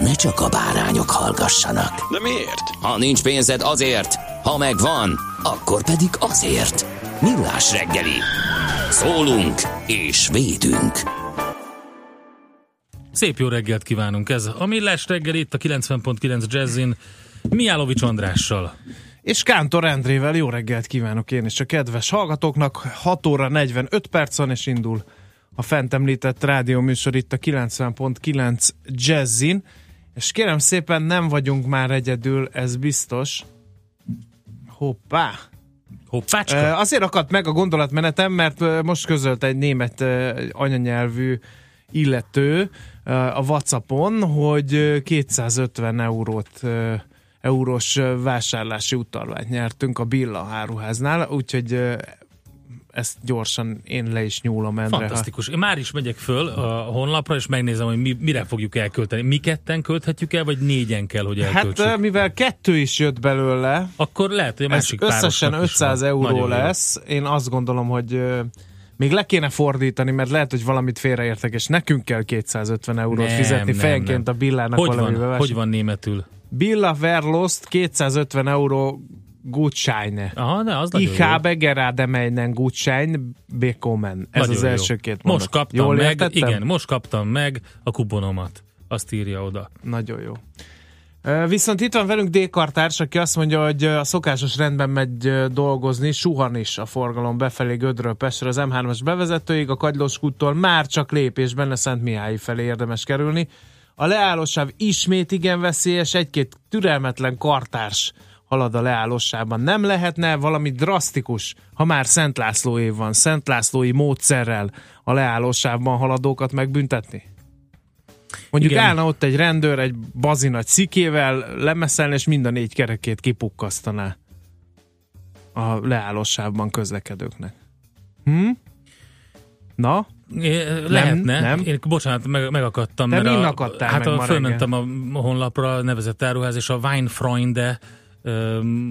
ne csak a bárányok hallgassanak. De miért? Ha nincs pénzed azért, ha megvan, akkor pedig azért. Millás reggeli. Szólunk és védünk. Szép jó reggelt kívánunk! Ez a Millás reggel itt a 90.9 Jazzin Miálovics Andrással. És Kántor Endrével jó reggelt kívánok én is a kedves hallgatóknak. 6 óra 45 perc van, és indul a fent említett rádióműsor itt a 90.9 Jazzin. És kérem szépen, nem vagyunk már egyedül, ez biztos. Hoppá! Hoppácska! Azért akadt meg a gondolatmenetem, mert most közölt egy német anyanyelvű illető a Whatsappon, hogy ö, 250 eurót eurós vásárlási utalványt nyertünk a Billa áruháznál, úgyhogy ezt gyorsan én le is nyúlom Endre. Fantasztikus. Én már is megyek föl a honlapra, és megnézem, hogy mi, mire fogjuk elkölteni. Mi ketten költhetjük el, vagy négyen kell, hogy Hát elköltsük? ö, mivel kettő is jött belőle, Akkor lehet, hogy a ez másik összesen párosnak is 500 van. euró Nagyon jó. lesz. Én azt gondolom, hogy még le kéne fordítani, mert lehet, hogy valamit félreértek, és nekünk kell 250 eurót Nem, fizetni nem, fejenként nem. a Billának Hogy valamivel. van, hogy van németül? Billa Verlost 250 euró Gutscheine. Aha, de az Ich habe gerade meinen Gutschein bekommen. Ez Nagyon az jó. első két mondat. Most kaptam Jól meg, értettem? igen, most kaptam meg a kuponomat. Azt írja oda. Nagyon jó. Viszont itt van velünk D-kartárs, aki azt mondja, hogy a szokásos rendben megy dolgozni, suhan is a forgalom befelé Gödről Pestre az M3-as bevezetőig, a Kagylós úttól már csak lépésben a Szent Mihály felé érdemes kerülni. A leállósáv ismét igen veszélyes, egy-két türelmetlen kartárs halad a leállósában. Nem lehetne valami drasztikus, ha már Szent László év van, Szent Lászlói módszerrel a leállósávban haladókat megbüntetni? Mondjuk Igen. Állna ott egy rendőr egy bazinagy szikével, lemeszelni, és mind a négy kerekét kipukkasztaná a leállósávban közlekedőknek. Hm? Na? Lehetne. nem. Én, bocsánat, meg, megakadtam. Te mert a, akadtál hát meg a, fölmentem a honlapra, a nevezett áruház, és a Weinfreunde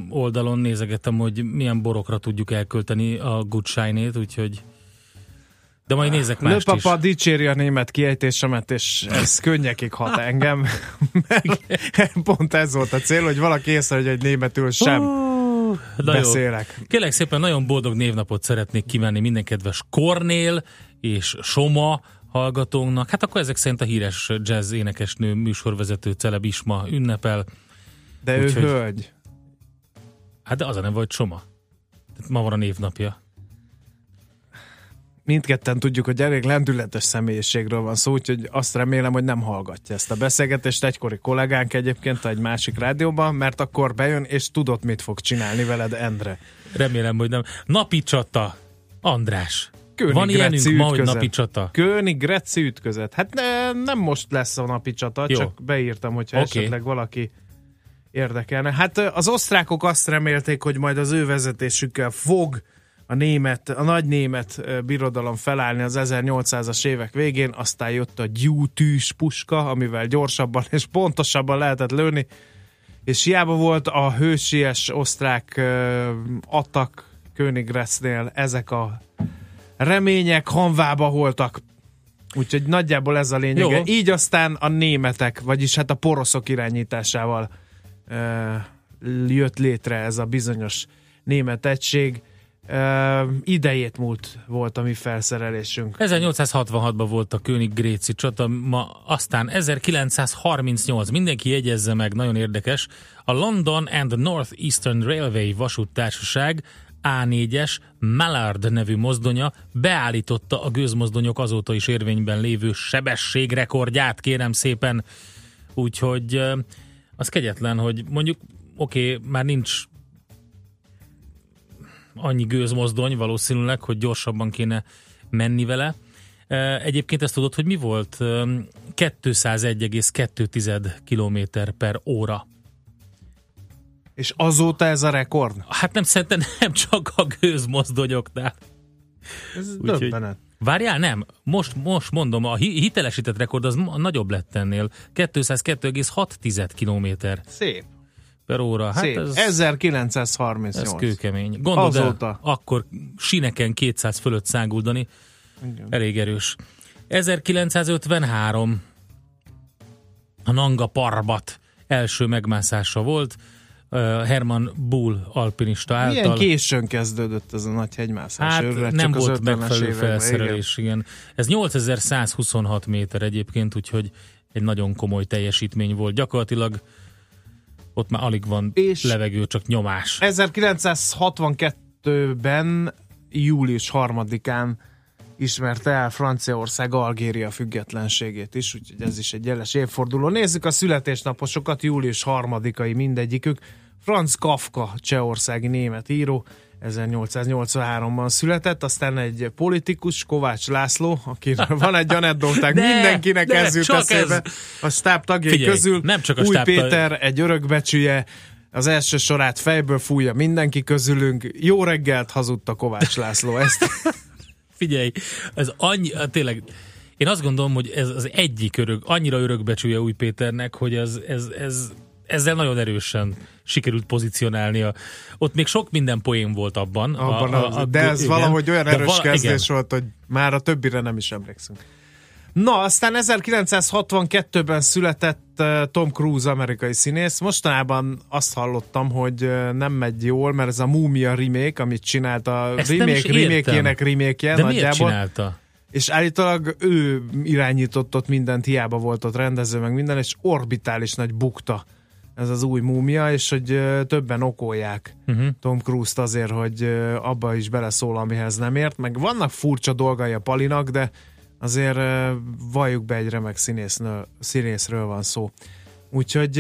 oldalon nézegettem, hogy milyen borokra tudjuk elkölteni a Gutscheinét, úgyhogy de majd nézek mást is. Lőpapa dicséri a német kiejtésemet, és ez könnyekig hat engem. Meg pont ez volt a cél, hogy valaki észre, hogy németül sem Ó, na jó. beszélek. Kérlek szépen, nagyon boldog névnapot szeretnék kívánni minden kedves Kornél és Soma hallgatónknak. Hát akkor ezek szerint a híres jazz énekesnő, műsorvezető Celeb Isma ünnepel. De ő Úgyhogy- hölgy. Hát de az a nem vagy Soma. Tehát ma van a névnapja. mindketten tudjuk, hogy elég lendületes személyiségről van szó, úgyhogy azt remélem, hogy nem hallgatja ezt a beszélgetést egykori kollégánk egyébként egy másik rádióban, mert akkor bejön, és tudod, mit fog csinálni veled, Endre. Remélem, hogy nem. Napi csata. András. König van ilyenünk Greci ma, hogy napi csata? König Greci ütközet. Hát ne, nem most lesz a napi csata, Jó. csak beírtam, hogyha Oké. esetleg valaki érdekelne. Hát az osztrákok azt remélték, hogy majd az ő vezetésükkel fog a német, a nagy német birodalom felállni az 1800-as évek végén, aztán jött a gyútűs puska, amivel gyorsabban és pontosabban lehetett lőni, és hiába volt a hősies osztrák attak Königressnél ezek a remények hanvába voltak. Úgyhogy nagyjából ez a lényege. Jó. Így aztán a németek, vagyis hát a poroszok irányításával jött létre ez a bizonyos német egység. uh, idejét múlt volt a mi felszerelésünk. 1866-ban volt a König Gréci csata, ma aztán 1938, mindenki jegyezze meg, nagyon érdekes, a London and North Eastern Railway vasúttársaság A4-es Mallard nevű mozdonya beállította a gőzmozdonyok azóta is érvényben lévő sebességrekordját, kérem szépen. Úgyhogy ö, az kegyetlen, hogy mondjuk oké, okay, már nincs annyi gőzmozdony valószínűleg, hogy gyorsabban kéne menni vele. E, Egyébként ezt tudod, hogy mi volt? E, 201,2 km per óra. És azóta ez a rekord? Hát nem szerintem nem csak a gőzmozdonyoknál. Ez Úgyhogy- döbbenet. Várjál, nem. Most, most mondom, a hi- hitelesített rekord az nagyobb lett ennél. 202,6 km Szép. per óra. Hát Szép. ez, 1938. ez kőkemény. Gondold Azóta. el, akkor sineken 200 fölött száguldani. Igen. Elég erős. 1953 a Nanga Parbat első megmászása volt. Herman Bull alpinista által. Milyen későn kezdődött ez a nagy hegymászás? Hát Őrület, nem csak volt 50-es megfelelő felszerelés, igen. Ez 8126 méter egyébként, úgyhogy egy nagyon komoly teljesítmény volt. Gyakorlatilag ott már alig van És- levegő, csak nyomás. 1962-ben július 3-án ismerte el Franciaország Algéria függetlenségét is, úgyhogy ez is egy jeles évforduló. Nézzük a születésnaposokat, július 3-ai mindegyikük. Franz Kafka, csehországi német író, 1883-ban született, aztán egy politikus, Kovács László, akiről van egy anekdotánk, Ne, mindenkinek ne, ez jut eszébe. ez. A stáb tagjai Figyelj, közül nem csak a Új stáb Péter, egy örökbecsüje, az első sorát fejből fújja mindenki közülünk. Jó reggelt hazudta Kovács László. Ezt Figyelj, ez annyi, hát tényleg, én azt gondolom, hogy ez az egyik örök, annyira örökbecsülje Új Péternek, hogy ez, ez, ez, ezzel nagyon erősen sikerült pozícionálnia. Ott még sok minden poén volt abban. abban a, a, de ez igen. valahogy olyan erős vala- kezdés igen. volt, hogy már a többire nem is emlékszünk. Na, aztán 1962-ben született uh, Tom Cruise, amerikai színész. Mostanában azt hallottam, hogy uh, nem megy jól, mert ez a Múmia remake, amit csinált a Ezt remake, remake-jének remake De miért nagyjából. csinálta? És állítólag ő irányított ott mindent, hiába volt ott rendező, meg minden, és orbitális nagy bukta ez az új múmia, és hogy ö, többen okolják Uh-huh. Tom Cruise-t azért, hogy abba is beleszól, amihez nem ért, meg vannak furcsa dolgai a Palinak, de azért valljuk be egy remek színésznő, színészről van szó. Úgyhogy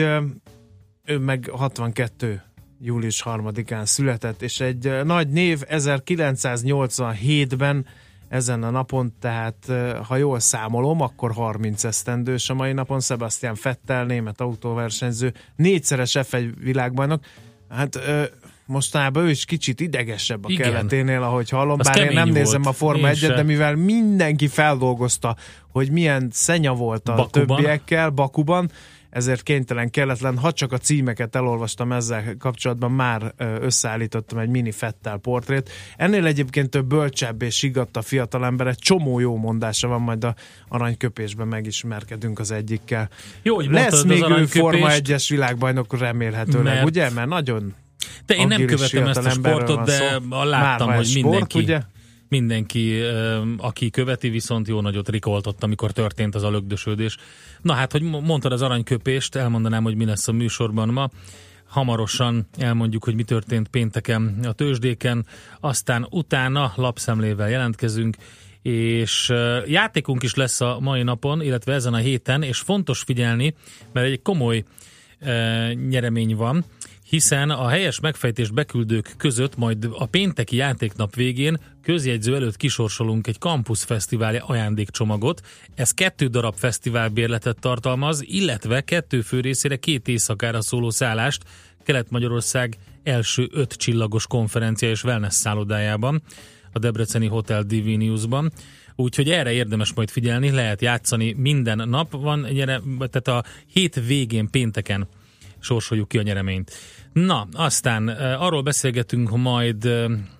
ő meg 62 július 3-án született, és egy nagy név 1987-ben ezen a napon, tehát ha jól számolom, akkor 30 esztendős a mai napon Sebastian Vettel, német autóversenyző, négyszeres F1 világbajnok. Hát mostanában ő is kicsit idegesebb a Igen. keleténél, ahogy hallom, Az bár én nem kemény nézem volt. a Forma Én 1 se. de mivel mindenki feldolgozta, hogy milyen szenya volt a Bakuban. többiekkel Bakuban, ezért kénytelen, kelletlen, ha csak a címeket elolvastam ezzel kapcsolatban, már összeállítottam egy mini Fettel portrét. Ennél egyébként több bölcsebb és higgadt a fiatalember, egy csomó jó mondása van, majd a aranyköpésben megismerkedünk az egyikkel. Jó, hogy Lesz még ő. Forma 1-es világbajnok remélhetőleg, Mert- ugye? Mert nagyon De én nem követem ezt a sportot, de szó. láttam, Már hogy sport, mindenki, ugye? mindenki, aki követi, viszont jó nagyot rikoltott, amikor történt az a lögdösödés. Na hát, hogy mo- mondtad az aranyköpést, elmondanám, hogy mi lesz a műsorban ma. Hamarosan elmondjuk, hogy mi történt pénteken a tőzsdéken, aztán utána lapszemlével jelentkezünk, és játékunk is lesz a mai napon, illetve ezen a héten, és fontos figyelni, mert egy komoly nyeremény van, hiszen a helyes megfejtés beküldők között majd a pénteki játéknap végén közjegyző előtt kisorsolunk egy Campus Fesztivál ajándékcsomagot. Ez kettő darab fesztiválbérletet tartalmaz, illetve kettő fő részére két éjszakára szóló szállást Kelet-Magyarország első öt csillagos konferencia és wellness szállodájában, a Debreceni Hotel Diviniusban. Úgyhogy erre érdemes majd figyelni, lehet játszani minden nap van, tehát a hét végén pénteken sorsoljuk ki a nyereményt. Na, aztán arról beszélgetünk majd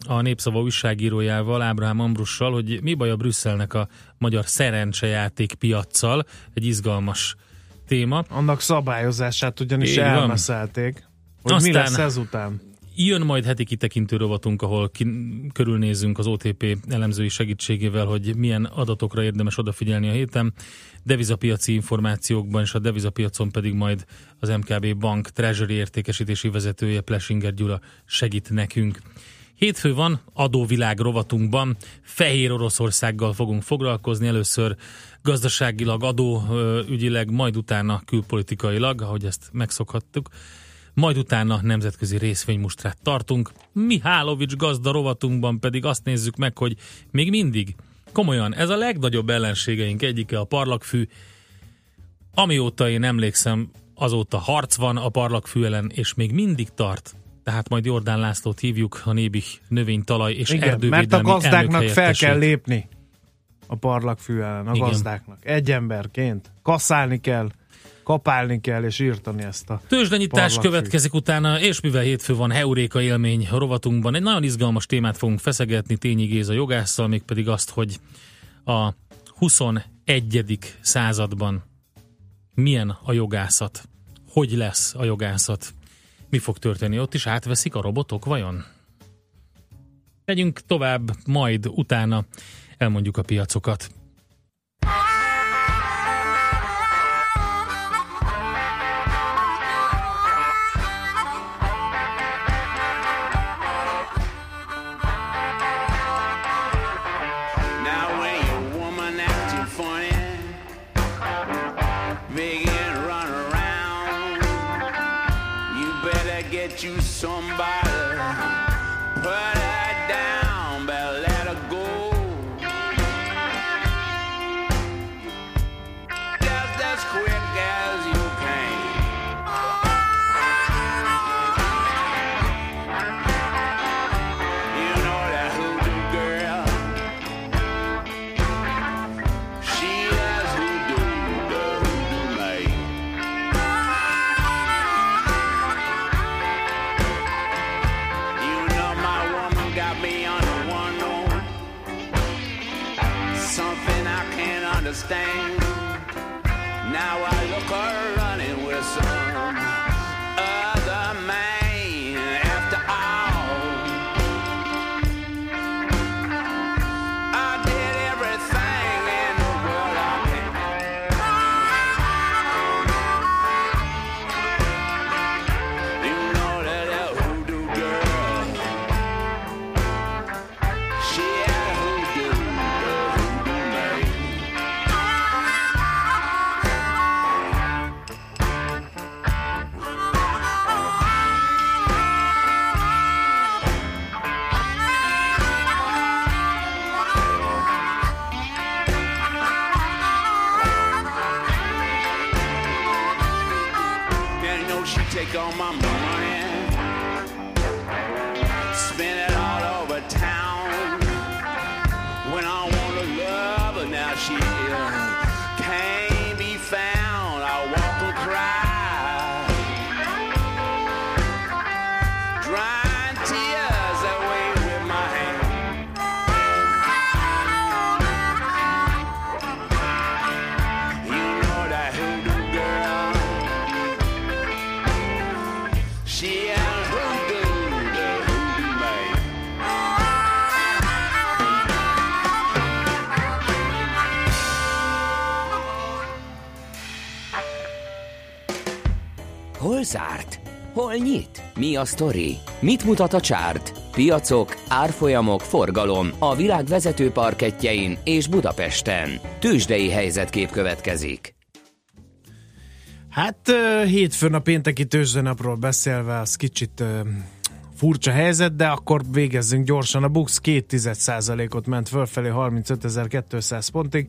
a Népszava újságírójával, Ábrahám Ambrussal, hogy mi baj a Brüsszelnek a magyar szerencsejáték piaccal, egy izgalmas téma. annak szabályozását ugyanis Így elmeszelték. Hogy mi Aztán- lesz ezután? Jön majd heti kitekintő rovatunk, ahol ki, körülnézünk az OTP elemzői segítségével, hogy milyen adatokra érdemes odafigyelni a héten. Devizapiaci információkban és a devizapiacon pedig majd az MKB Bank Treasury értékesítési vezetője Plesinger Gyula segít nekünk. Hétfő van, adóvilág rovatunkban, Fehér Oroszországgal fogunk foglalkozni, először gazdaságilag, adóügyileg, majd utána külpolitikailag, ahogy ezt megszokhattuk majd utána nemzetközi részvénymustrát tartunk. Mihálovics gazda rovatunkban pedig azt nézzük meg, hogy még mindig komolyan ez a legnagyobb ellenségeink egyike a parlagfű. Amióta én emlékszem, azóta harc van a parlagfű ellen, és még mindig tart. Tehát majd Jordán Lászlót hívjuk, a Nébih növénytalaj és Igen, erdővédelmi mert a gazdáknak fel kell lépni a parlagfű ellen, a Igen. gazdáknak. Egy emberként. Kaszálni kell, kapálni kell, és írtani ezt a Tőzsdenyítás következik utána, és mivel hétfő van Heuréka élmény rovatunkban, egy nagyon izgalmas témát fogunk feszegetni Tényi Géza jogásszal, mégpedig azt, hogy a 21. században milyen a jogászat, hogy lesz a jogászat, mi fog történni, ott is átveszik a robotok vajon? Megyünk tovább, majd utána elmondjuk a piacokat. Mi a sztori? Mit mutat a csárt? Piacok, árfolyamok, forgalom a világ vezető parketjein és Budapesten. Tősdei helyzetkép következik. Hát hétfőn a pénteki tőzsdenapról beszélve, az kicsit furcsa helyzet, de akkor végezzünk gyorsan. A Bux 2,1%-ot ment fölfelé 35.200 pontig.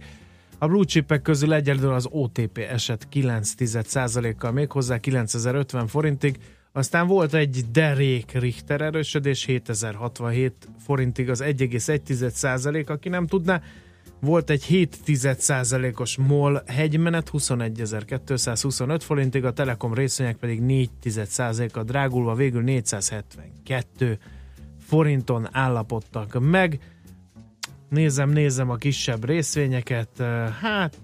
A blue chipek közül egyedül az OTP esett 9,1%-kal méghozzá 9050 forintig, aztán volt egy derék Richter erősödés 7067 forintig az 1,1%, aki nem tudná, volt egy 7,1%-os MOL hegymenet 21.225 forintig, a Telekom részvények pedig 4,1%-a drágulva végül 472 forinton állapodtak meg. Nézem, nézem a kisebb részvényeket, hát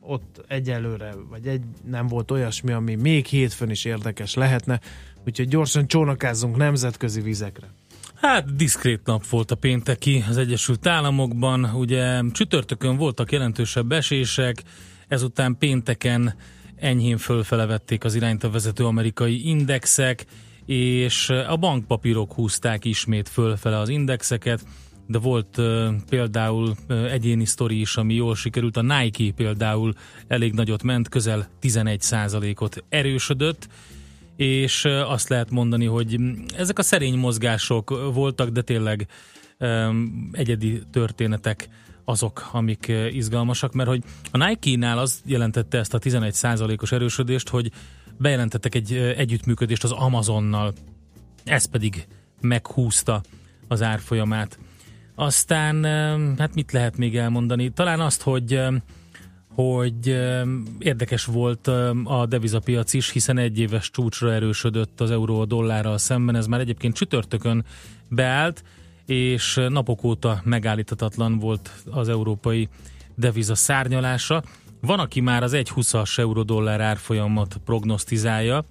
ott egyelőre, vagy egy, nem volt olyasmi, ami még hétfőn is érdekes lehetne, úgyhogy gyorsan csónakázzunk nemzetközi vizekre. Hát diszkrét nap volt a pénteki az Egyesült Államokban, ugye csütörtökön voltak jelentősebb esések, ezután pénteken enyhén fölfele vették az irányt a vezető amerikai indexek, és a bankpapírok húzták ismét fölfele az indexeket, de volt például egyéni sztori is, ami jól sikerült. A Nike például elég nagyot ment, közel 11%-ot erősödött, és azt lehet mondani, hogy ezek a szerény mozgások voltak, de tényleg egyedi történetek azok, amik izgalmasak, mert hogy a Nike-nál az jelentette ezt a 11%-os erősödést, hogy bejelentettek egy együttműködést az Amazonnal, ez pedig meghúzta az árfolyamát. Aztán, hát mit lehet még elmondani? Talán azt, hogy hogy érdekes volt a devizapiac is, hiszen egy éves csúcsra erősödött az euró a dollárral szemben, ez már egyébként csütörtökön beállt, és napok óta megállíthatatlan volt az európai deviza szárnyalása. Van, aki már az 1,20-as euró-dollár árfolyamat prognosztizálja,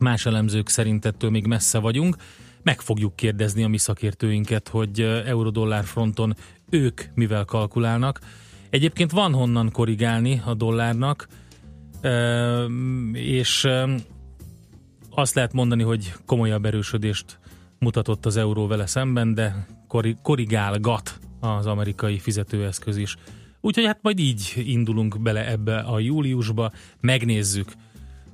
más elemzők szerint ettől még messze vagyunk. Meg fogjuk kérdezni a mi szakértőinket, hogy euró-dollár fronton ők mivel kalkulálnak. Egyébként van honnan korrigálni a dollárnak, és azt lehet mondani, hogy komolyabb erősödést mutatott az euró vele szemben, de korrigálgat az amerikai fizetőeszköz is. Úgyhogy hát majd így indulunk bele ebbe a júliusba, megnézzük,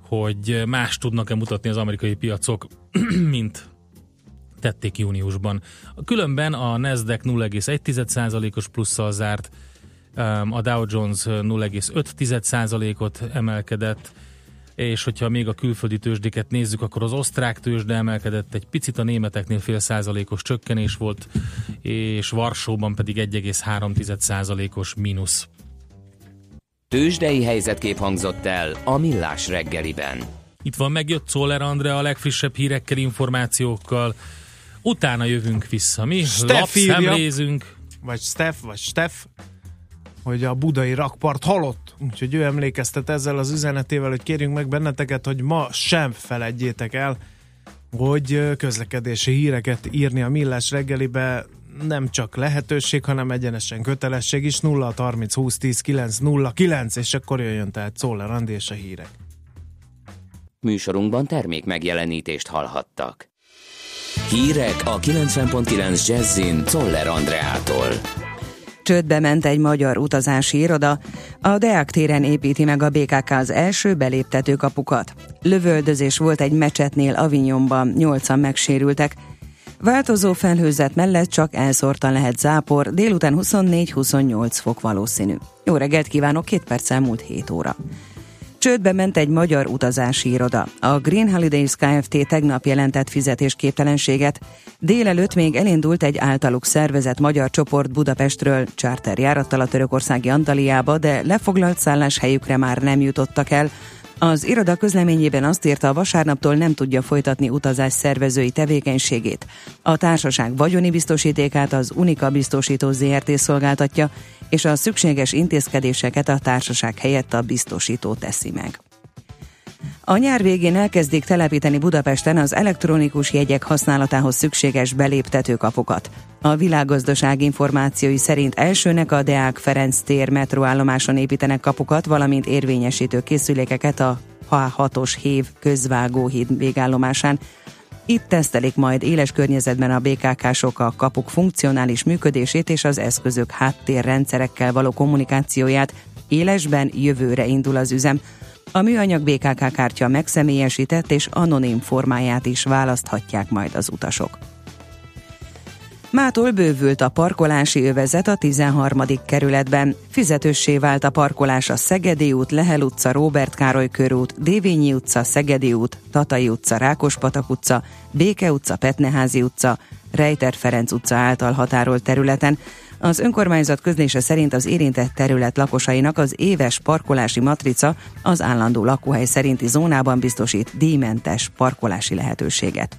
hogy más tudnak-e mutatni az amerikai piacok, mint tették júniusban. Különben a Nasdaq 0,1%-os plusszal zárt, a Dow Jones 0,5%-ot emelkedett, és hogyha még a külföldi tőzsdéket nézzük, akkor az osztrák tőzsde emelkedett egy picit, a németeknél fél százalékos csökkenés volt, és Varsóban pedig 1,3 százalékos mínusz. Tőzsdei helyzetkép hangzott el a Millás reggeliben. Itt van megjött Szoller Andre a legfrissebb hírekkel, információkkal. Utána jövünk vissza. Mi lapszemlézünk. Vagy Steph, vagy Steph hogy a budai rakpart halott. Úgyhogy ő emlékeztet ezzel az üzenetével, hogy kérjünk meg benneteket, hogy ma sem feledjétek el, hogy közlekedési híreket írni a Millás reggelibe nem csak lehetőség, hanem egyenesen kötelesség is 0 30 20 10 9 0 9 és akkor jöjjön tehát Szoller Andi és a hírek. Műsorunkban termék megjelenítést hallhattak. Hírek a 90.9 Jazzin Szoller Andreától. Csődbe ment egy magyar utazási iroda, a Deák téren építi meg a BKK az első beléptető kapukat. Lövöldözés volt egy mecsetnél Avignonban, nyolcan megsérültek. Változó felhőzet mellett csak elszórtan lehet zápor, délután 24-28 fok valószínű. Jó reggelt kívánok, két perc elmúlt 7 óra. Csődbe ment egy magyar utazási iroda. A Green Holidays Kft. tegnap jelentett fizetésképtelenséget. Délelőtt még elindult egy általuk szervezett magyar csoport Budapestről charter járattal a törökországi Antaliába, de lefoglalt szálláshelyükre már nem jutottak el, az iroda közleményében azt írta, a vasárnaptól nem tudja folytatni utazás szervezői tevékenységét. A társaság vagyoni biztosítékát az Unika biztosító ZRT szolgáltatja, és a szükséges intézkedéseket a társaság helyett a biztosító teszi meg. A nyár végén elkezdik telepíteni Budapesten az elektronikus jegyek használatához szükséges beléptetőkapukat. A világgazdaság információi szerint elsőnek a Deák Ferenc tér metroállomáson építenek kapukat, valamint érvényesítő készülékeket a H6-os hév közvágóhíd végállomásán. Itt tesztelik majd éles környezetben a BKK-sok a kapuk funkcionális működését és az eszközök háttérrendszerekkel való kommunikációját. Élesben jövőre indul az üzem. A műanyag BKK kártya megszemélyesített és anonim formáját is választhatják majd az utasok. Mától bővült a parkolási övezet a 13. kerületben. Fizetőssé vált a parkolás a Szegedi út, Lehel utca, Róbert Károly körút, Dévényi utca, Szegedi út, Tatai utca, Rákospatak utca, Béke utca, Petneházi utca, Rejter Ferenc utca által határolt területen. Az önkormányzat közlése szerint az érintett terület lakosainak az éves parkolási matrica az állandó lakóhely szerinti zónában biztosít díjmentes parkolási lehetőséget.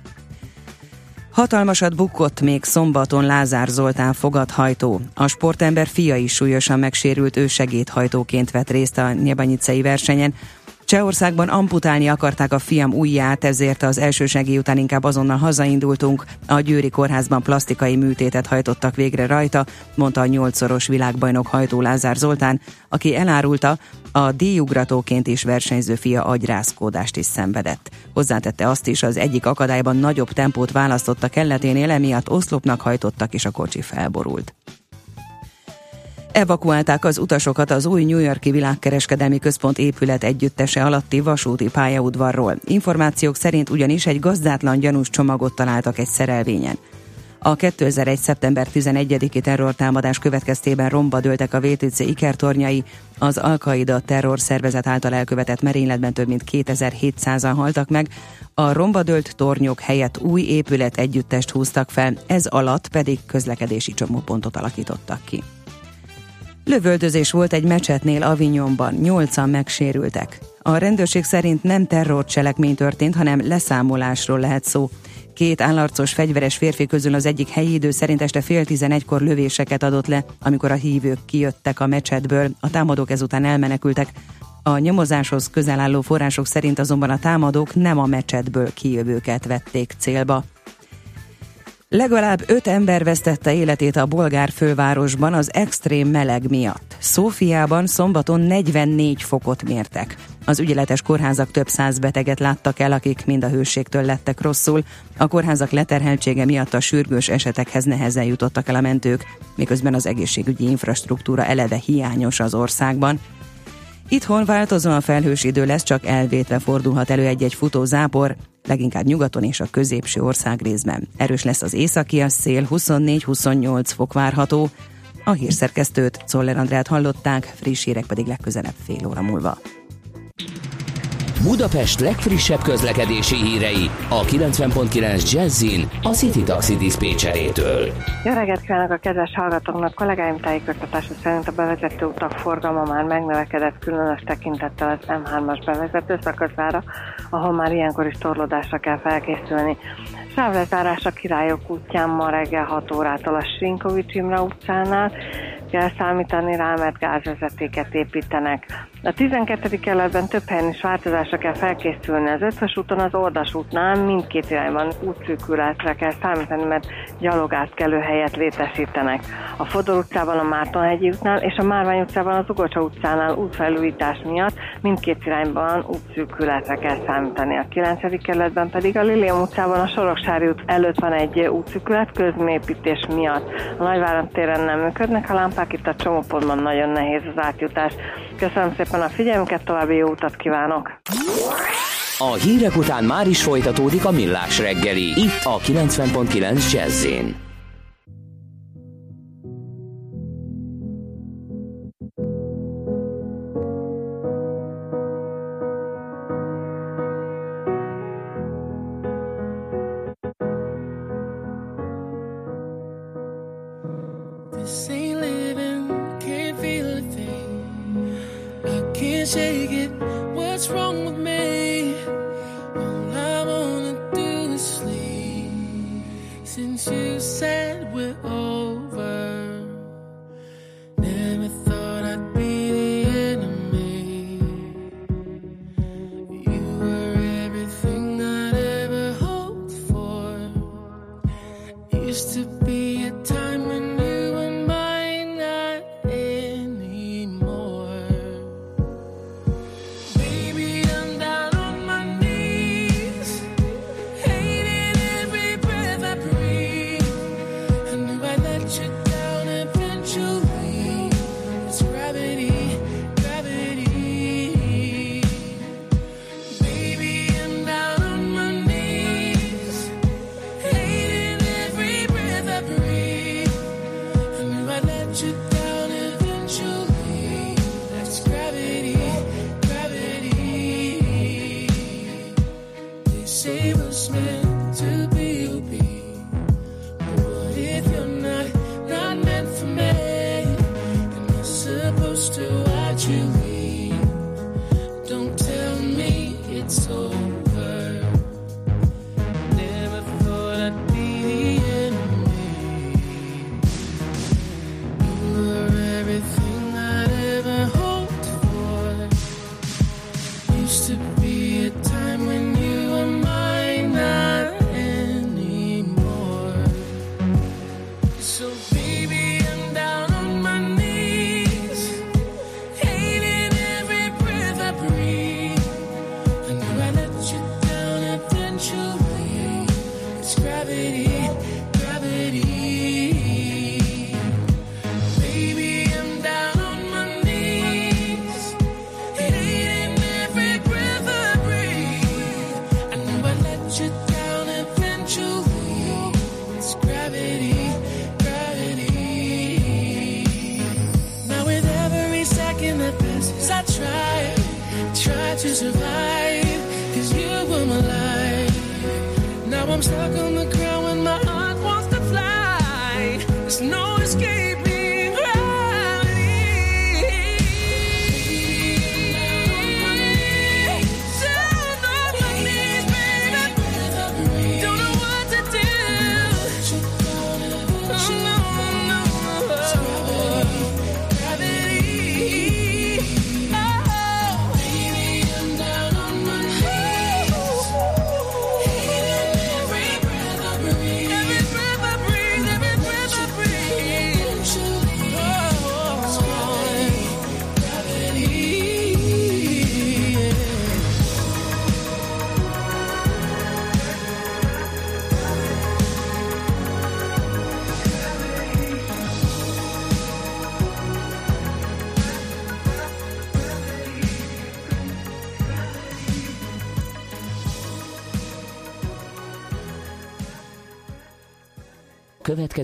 Hatalmasat bukott még szombaton Lázár Zoltán fogadhajtó. A sportember fia is súlyosan megsérült, ő segédhajtóként vett részt a Nyebanyicei versenyen. Csehországban amputálni akarták a fiam ujját, ezért az első segély után inkább azonnal hazaindultunk. A Győri kórházban plastikai műtétet hajtottak végre rajta, mondta a nyolcszoros világbajnok hajtó Lázár Zoltán, aki elárulta, a díjugratóként is versenyző fia agyrázkódást is szenvedett. Hozzátette azt is, az egyik akadályban nagyobb tempót választotta kelleténél, emiatt oszlopnak hajtottak és a kocsi felborult. Evakuálták az utasokat az új New Yorki világkereskedelmi központ épület együttese alatti vasúti pályaudvarról. Információk szerint ugyanis egy gazdátlan gyanús csomagot találtak egy szerelvényen. A 2001. szeptember 11-i terrortámadás következtében romba dőltek a VTC ikertornyai, az Al-Qaida terrorszervezet által elkövetett merényletben több mint 2700-an haltak meg, a romba dőlt tornyok helyett új épület együttest húztak fel, ez alatt pedig közlekedési csomópontot alakítottak ki. Lövöldözés volt egy mecsetnél Avignonban, nyolcan megsérültek. A rendőrség szerint nem terrorcselekmény történt, hanem leszámolásról lehet szó. Két állarcos fegyveres férfi közül az egyik helyi idő szerint este fél tizenegykor lövéseket adott le, amikor a hívők kijöttek a mecsetből, a támadók ezután elmenekültek. A nyomozáshoz közel álló források szerint azonban a támadók nem a mecsetből kijövőket vették célba. Legalább öt ember vesztette életét a bolgár fővárosban az extrém meleg miatt. Szófiában szombaton 44 fokot mértek. Az ügyeletes kórházak több száz beteget láttak el, akik mind a hőségtől lettek rosszul. A kórházak leterheltsége miatt a sürgős esetekhez nehezen jutottak el a mentők, miközben az egészségügyi infrastruktúra eleve hiányos az országban. Itthon változóan felhős idő lesz, csak elvétve fordulhat elő egy-egy futó zápor, leginkább nyugaton és a középső ország részben. Erős lesz az északi a szél, 24-28 fok várható. A hírszerkesztőt, Czoller Andrát hallották, friss hírek pedig legközelebb fél óra múlva. Budapest legfrissebb közlekedési hírei a 90.9 Jazzin a City Taxi Dispécsejétől. Jó reggelt kívánok a kedves hallgatóknak! Kollégáim tájékoztatása szerint a bevezető utak forgalma már megnövekedett különös tekintettel az M3-as bevezető szakaszára, ahol már ilyenkor is torlódásra kell felkészülni. Sávlezárás a Királyok útján ma reggel 6 órától a Sinkovics Imre utcánál, kell számítani rá, mert gázvezetéket építenek. A 12. kerületben több helyen is változásra kell felkészülni. Az ötös úton, az Ordas útnál mindkét irányban útszűkületre kell számítani, mert gyalogátkelő helyet létesítenek. A Fodor utcában, a Mártonhegyi útnál és a Márvány utcában, az Ugocsa utcánál útfelújítás miatt mindkét irányban útszűkületre kell számítani. A 9. kerületben pedig a Lilium utcában, a Soroksári út előtt van egy útszűkület közmépítés miatt. A Nagyvárat téren nem működnek a lámpák, itt a csomópontban nagyon nehéz az átjutás. Köszönöm szépen a figyelmüket, további jó utat kívánok! A hírek után már is folytatódik a millás reggeli, itt a 90.9 jazz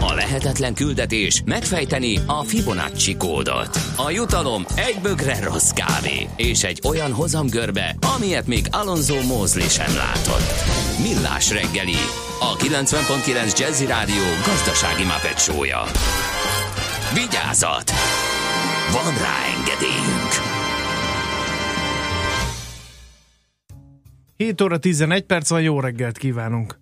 A lehetetlen küldetés megfejteni a Fibonacci kódot. A jutalom egy bögre rossz kávé és egy olyan hozamgörbe, amilyet még Alonso Mózli sem látott. Millás reggeli, a 90.9 Jazzy Rádió gazdasági mapetsója. Vigyázat! Van rá engedélyünk! 7 óra 11 perc van, jó reggelt kívánunk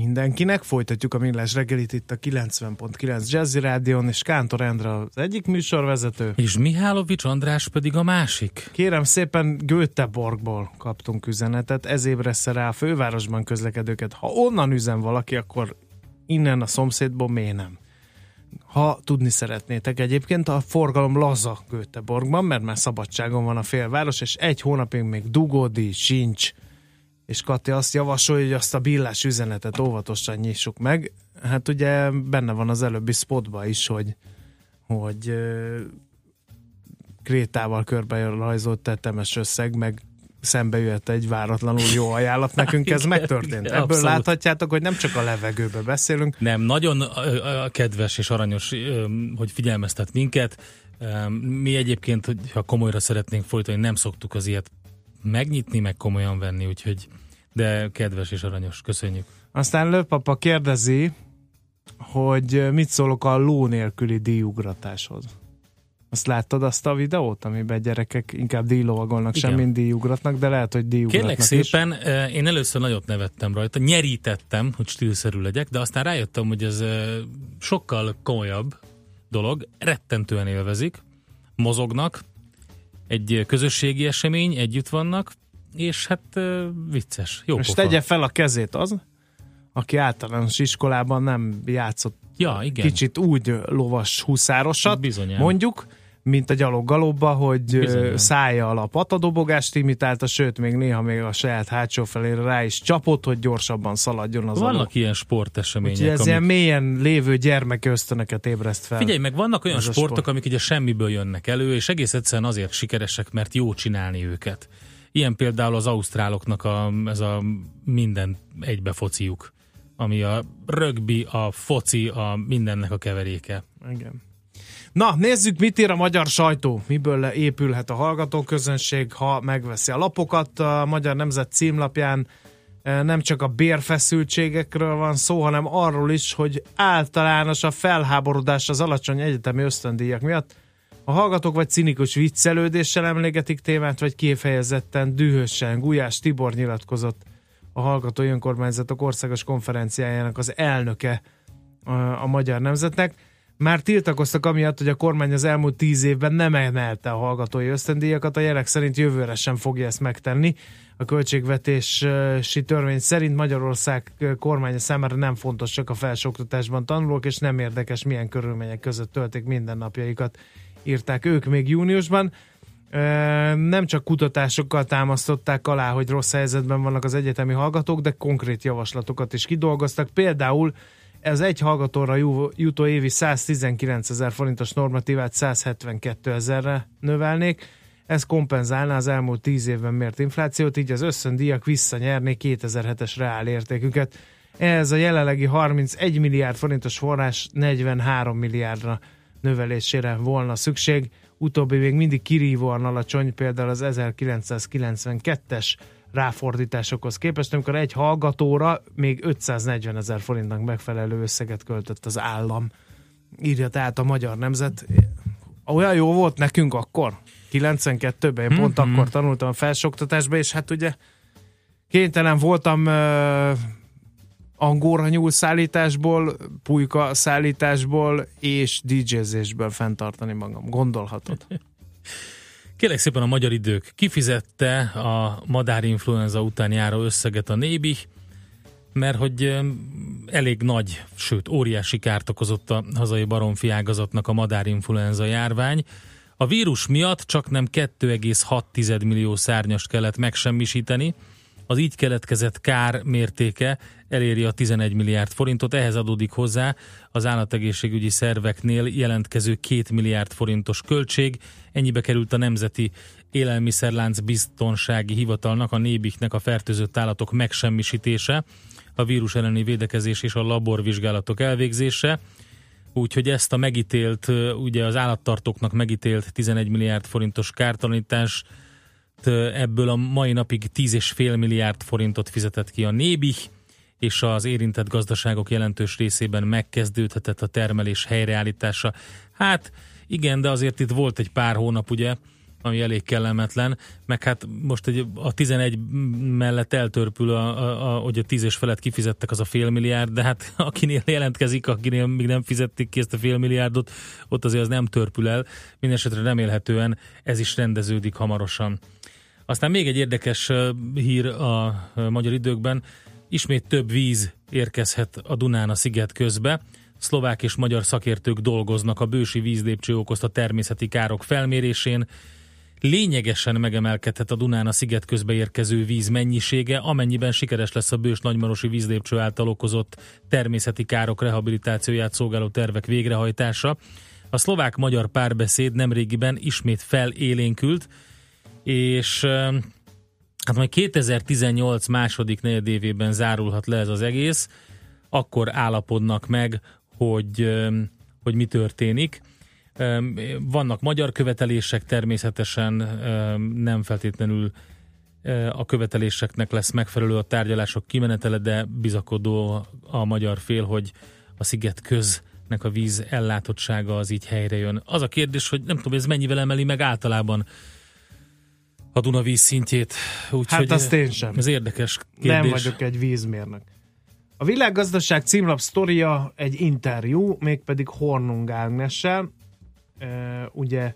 mindenkinek. Folytatjuk a millás reggelit itt a 90.9 Jazzy Rádion, és Kántor Endre az egyik műsorvezető. És Mihálovics András pedig a másik. Kérem szépen Göteborgból kaptunk üzenetet, ez ébresze rá a fővárosban közlekedőket. Ha onnan üzen valaki, akkor innen a szomszédból miért nem? Ha tudni szeretnétek egyébként, a forgalom laza Göteborgban, mert már szabadságon van a félváros, és egy hónapig még dugódi sincs, és Kati azt javasolja, hogy azt a billás üzenetet óvatosan nyissuk meg. Hát ugye benne van az előbbi spotba is, hogy, hogy krétával körbe rajzolt tetemes összeg, meg szembe jött egy váratlanul jó ajánlat. Nekünk ez megtörtént. Ebből abszolút. láthatjátok, hogy nem csak a levegőbe beszélünk, Nem, nagyon kedves és aranyos, hogy figyelmeztet minket. Mi egyébként, ha komolyra szeretnénk folytani, nem szoktuk az ilyet megnyitni, meg komolyan venni, úgyhogy de kedves és aranyos. Köszönjük. Aztán Lőpapa kérdezi, hogy mit szólok a ló nélküli díjugratáshoz. Azt láttad azt a videót, amiben gyerekek inkább díjlovagolnak, sem mint díjugratnak, de lehet, hogy díjugratnak Kérlek is. szépen, ö, én először nagyot nevettem rajta, nyerítettem, hogy stílszerű legyek, de aztán rájöttem, hogy ez ö, sokkal komolyabb dolog, rettentően élvezik, mozognak, egy közösségi esemény, együtt vannak, és hát vicces, jó pofa. tegye fel a kezét az, aki általános iskolában nem játszott Ja, igen. kicsit úgy lovas huszárosat, Bizonyám. mondjuk, mint a gyaloggalobba, hogy Bizonyám. ö, szája alap patadobogást imitálta, sőt, még néha még a saját hátsó felére rá is csapott, hogy gyorsabban szaladjon az alap. Vannak ilyen sportesemények. Úgyhogy ez amik- ilyen mélyen lévő gyermek ösztönöket ébreszt fel. Figyelj meg, vannak olyan sportok, sport. amik ugye semmiből jönnek elő, és egész egyszerűen azért sikeresek, mert jó csinálni őket. Ilyen például az ausztráloknak a, ez a minden egybe fociuk, ami a rögbi, a foci, a mindennek a keveréke. Igen. Na, nézzük, mit ír a magyar sajtó. Miből épülhet a hallgatóközönség, ha megveszi a lapokat. A Magyar Nemzet címlapján eh, nem csak a bérfeszültségekről van szó, hanem arról is, hogy általános a felháborodás az alacsony egyetemi ösztöndíjak miatt. A hallgatók vagy cinikus viccelődéssel emlégetik témát, vagy kifejezetten dühösen. Gulyás Tibor nyilatkozott a Hallgatói Önkormányzatok Országos Konferenciájának az elnöke a, a magyar nemzetnek. Már tiltakoztak amiatt, hogy a kormány az elmúlt tíz évben nem emelte a hallgatói ösztöndíjakat, a jelek szerint jövőre sem fogja ezt megtenni. A költségvetési törvény szerint Magyarország kormánya számára nem fontos csak a felsőoktatásban tanulók, és nem érdekes milyen körülmények között töltik mindennapjaikat, írták ők még júniusban. Nem csak kutatásokkal támasztották alá, hogy rossz helyzetben vannak az egyetemi hallgatók, de konkrét javaslatokat is kidolgoztak. Például ez egy hallgatóra jutó évi 119 ezer forintos normatívát 172 ezerre növelnék. Ez kompenzálná az elmúlt 10 évben mért inflációt, így az összöndíjak visszanyernék 2007-es reál értéküket. Ez a jelenlegi 31 milliárd forintos forrás 43 milliárdra növelésére volna szükség. Utóbbi még mindig kirívóan alacsony, például az 1992-es ráfordításokhoz képest, amikor egy hallgatóra még 540 ezer forintnak megfelelő összeget költött az állam. Írja tehát a magyar nemzet. Olyan jó volt nekünk akkor, 92-ben, én pont Mhm. akkor tanultam a felsoktatásba, és hát ugye kénytelen voltam uh, angóra nyúl szállításból, pulyka szállításból és DJ-zésből fenntartani magam. Gondolhatod. Kérlek szépen a magyar idők. Kifizette a madárinfluenza után járó összeget a Nébi, mert hogy elég nagy, sőt óriási kárt okozott a hazai baromfi ágazatnak a madárinfluenza járvány. A vírus miatt csak nem 2,6 millió szárnyast kellett megsemmisíteni, az így keletkezett kár mértéke eléri a 11 milliárd forintot, ehhez adódik hozzá az állategészségügyi szerveknél jelentkező 2 milliárd forintos költség. Ennyibe került a Nemzeti Élelmiszerlánc Biztonsági Hivatalnak, a nébiknek a fertőzött állatok megsemmisítése, a vírus elleni védekezés és a laborvizsgálatok elvégzése. Úgyhogy ezt a megítélt, ugye az állattartóknak megítélt 11 milliárd forintos kártalanítás ebből a mai napig 10,5 milliárd forintot fizetett ki a Nébi, és az érintett gazdaságok jelentős részében megkezdődhetett a termelés helyreállítása. Hát igen, de azért itt volt egy pár hónap, ugye, ami elég kellemetlen, meg hát most egy, a 11 mellett eltörpül, a, a, a, hogy a 10 és felett kifizettek az a fél milliárd, de hát akinél jelentkezik, akinél még nem fizették ki ezt a fél milliárdot, ott azért az nem törpül el. Mindenesetre remélhetően ez is rendeződik hamarosan. Aztán még egy érdekes hír a magyar időkben. Ismét több víz érkezhet a Dunán a sziget közbe. Szlovák és magyar szakértők dolgoznak a bősi vízlépcső okozta természeti károk felmérésén. Lényegesen megemelkedhet a Dunán a sziget közbe érkező víz mennyisége, amennyiben sikeres lesz a bős nagymarosi vízlépcső által okozott természeti károk rehabilitációját szolgáló tervek végrehajtása. A szlovák-magyar párbeszéd nemrégiben ismét felélénkült, és hát majd 2018 második negyedévében zárulhat le ez az egész, akkor állapodnak meg, hogy, hogy mi történik. Vannak magyar követelések, természetesen nem feltétlenül a követeléseknek lesz megfelelő a tárgyalások kimenetele, de bizakodó a magyar fél, hogy a sziget köznek a víz ellátottsága az így helyre jön. Az a kérdés, hogy nem tudom, ez mennyivel emeli meg általában a Dunavíz szintjét. Úgyhogy Hát azt én sem. Ez érdekes kérdés. Nem vagyok egy vízmérnök. A világgazdaság címlap sztoria egy interjú, mégpedig Hornung Ágnessel. E, ugye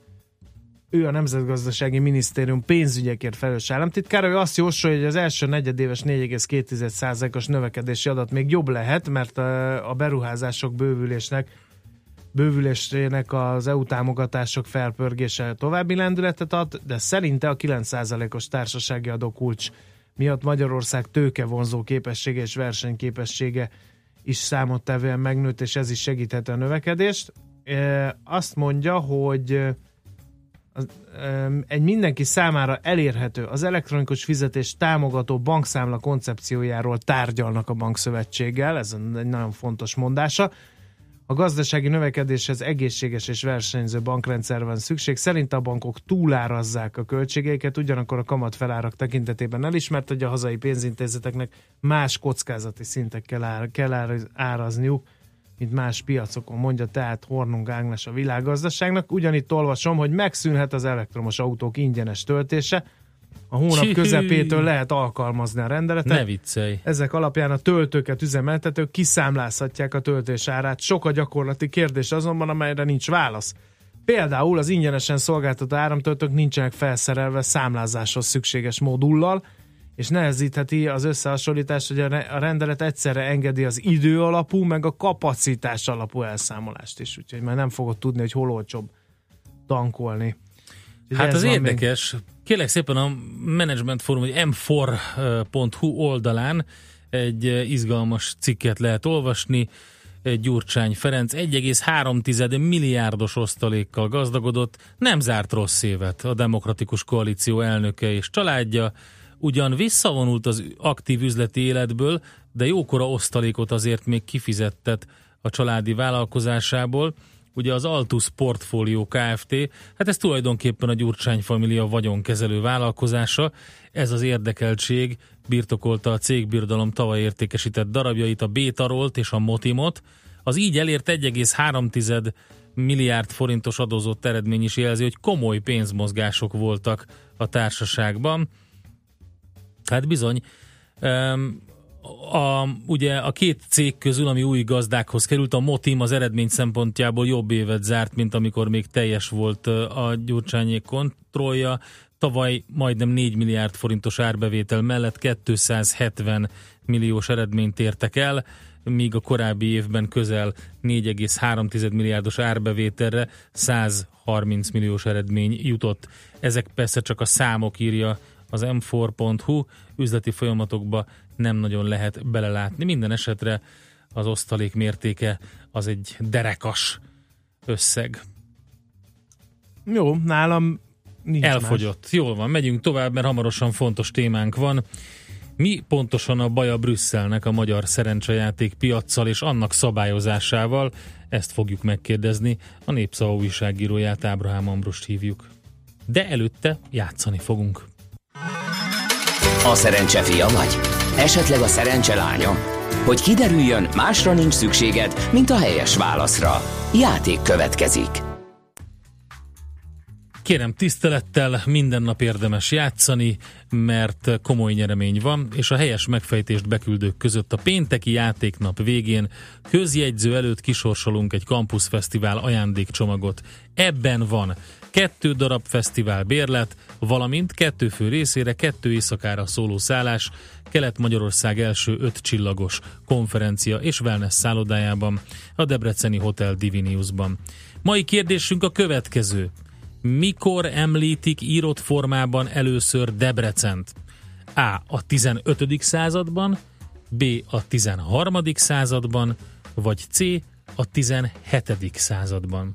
ő a Nemzetgazdasági Minisztérium pénzügyekért felelős államtitkára. Ő azt jósolja, hogy az első negyedéves 4,2%-os növekedési adat még jobb lehet, mert a beruházások bővülésnek bővülésének az EU támogatások felpörgése további lendületet ad, de szerinte a 9%-os társasági adókulcs miatt Magyarország tőkevonzó képessége és versenyképessége is számottevően megnőtt, és ez is segíthet a növekedést. Azt mondja, hogy egy mindenki számára elérhető az elektronikus fizetés támogató bankszámla koncepciójáról tárgyalnak a bankszövetséggel, ez egy nagyon fontos mondása. A gazdasági növekedéshez egészséges és versenyző bankrendszer van szükség. Szerint a bankok túlárazzák a költségeiket, ugyanakkor a kamatfelárak tekintetében elismert, hogy a hazai pénzintézeteknek más kockázati szintek kell, ár, kell ár, árazniuk, mint más piacokon, mondja tehát Hornung Ágnes a világgazdaságnak. Ugyanitt olvasom, hogy megszűnhet az elektromos autók ingyenes töltése. A hónap Csihű. közepétől lehet alkalmazni a rendeletet. Ne viccelj. Ezek alapján a töltőket üzemeltetők kiszámlázhatják a töltés árát. Sok a gyakorlati kérdés azonban, amelyre nincs válasz. Például az ingyenesen szolgáltató áramtöltők nincsenek felszerelve számlázáshoz szükséges modullal, és nehezítheti az összehasonlítás, hogy a rendelet egyszerre engedi az idő alapú, meg a kapacitás alapú elszámolást is. Úgyhogy már nem fogod tudni, hogy hol olcsóbb tankolni. Hát az érdekes. Kérlek szépen a Management Forum, vagy m4.hu oldalán egy eh, izgalmas cikket lehet olvasni. Gyurcsány Ferenc 1,3 milliárdos osztalékkal gazdagodott, nem zárt rossz évet a Demokratikus Koalíció elnöke és családja, ugyan visszavonult az aktív üzleti életből, de jókora osztalékot azért még kifizettet a családi vállalkozásából, ugye az Altus Portfolio Kft. Hát ez tulajdonképpen a Gyurcsány Família vagyonkezelő vállalkozása. Ez az érdekeltség birtokolta a cégbirodalom tavaly értékesített darabjait, a Bétarolt és a Motimot. Az így elért 1,3 milliárd forintos adózott eredmény is jelzi, hogy komoly pénzmozgások voltak a társaságban. Hát bizony, a, ugye a két cég közül, ami új gazdákhoz került, a Motim az eredmény szempontjából jobb évet zárt, mint amikor még teljes volt a Gyurcsányék kontrollja. Tavaly majdnem 4 milliárd forintos árbevétel mellett 270 milliós eredményt értek el, míg a korábbi évben közel 4,3 milliárdos árbevételre 130 milliós eredmény jutott. Ezek persze csak a számok írja az m4.hu, üzleti folyamatokba nem nagyon lehet belelátni. Minden esetre az osztalék mértéke az egy derekas összeg. Jó, nálam nincs Elfogyott. Más. Jól van, megyünk tovább, mert hamarosan fontos témánk van. Mi pontosan a baja Brüsszelnek a magyar szerencsejáték piaccal és annak szabályozásával? Ezt fogjuk megkérdezni. A Népszava újságíróját Ábrahám Ambrost hívjuk. De előtte játszani fogunk. A szerencse fia vagy? Esetleg a szerencse lánya? Hogy kiderüljön, másra nincs szükséged, mint a helyes válaszra. Játék következik. Kérem tisztelettel, minden nap érdemes játszani, mert komoly nyeremény van, és a helyes megfejtést beküldők között a pénteki játéknap végén közjegyző előtt kisorsolunk egy Campus Fesztivál ajándékcsomagot. Ebben van kettő darab fesztivál bérlet, valamint kettő fő részére, kettő éjszakára szóló szállás Kelet-Magyarország első öt csillagos konferencia és wellness szállodájában, a Debreceni Hotel Diviniusban. Mai kérdésünk a következő. Mikor említik írott formában először Debrecent? A. A 15. században, B. A 13. században, vagy C. A 17. században.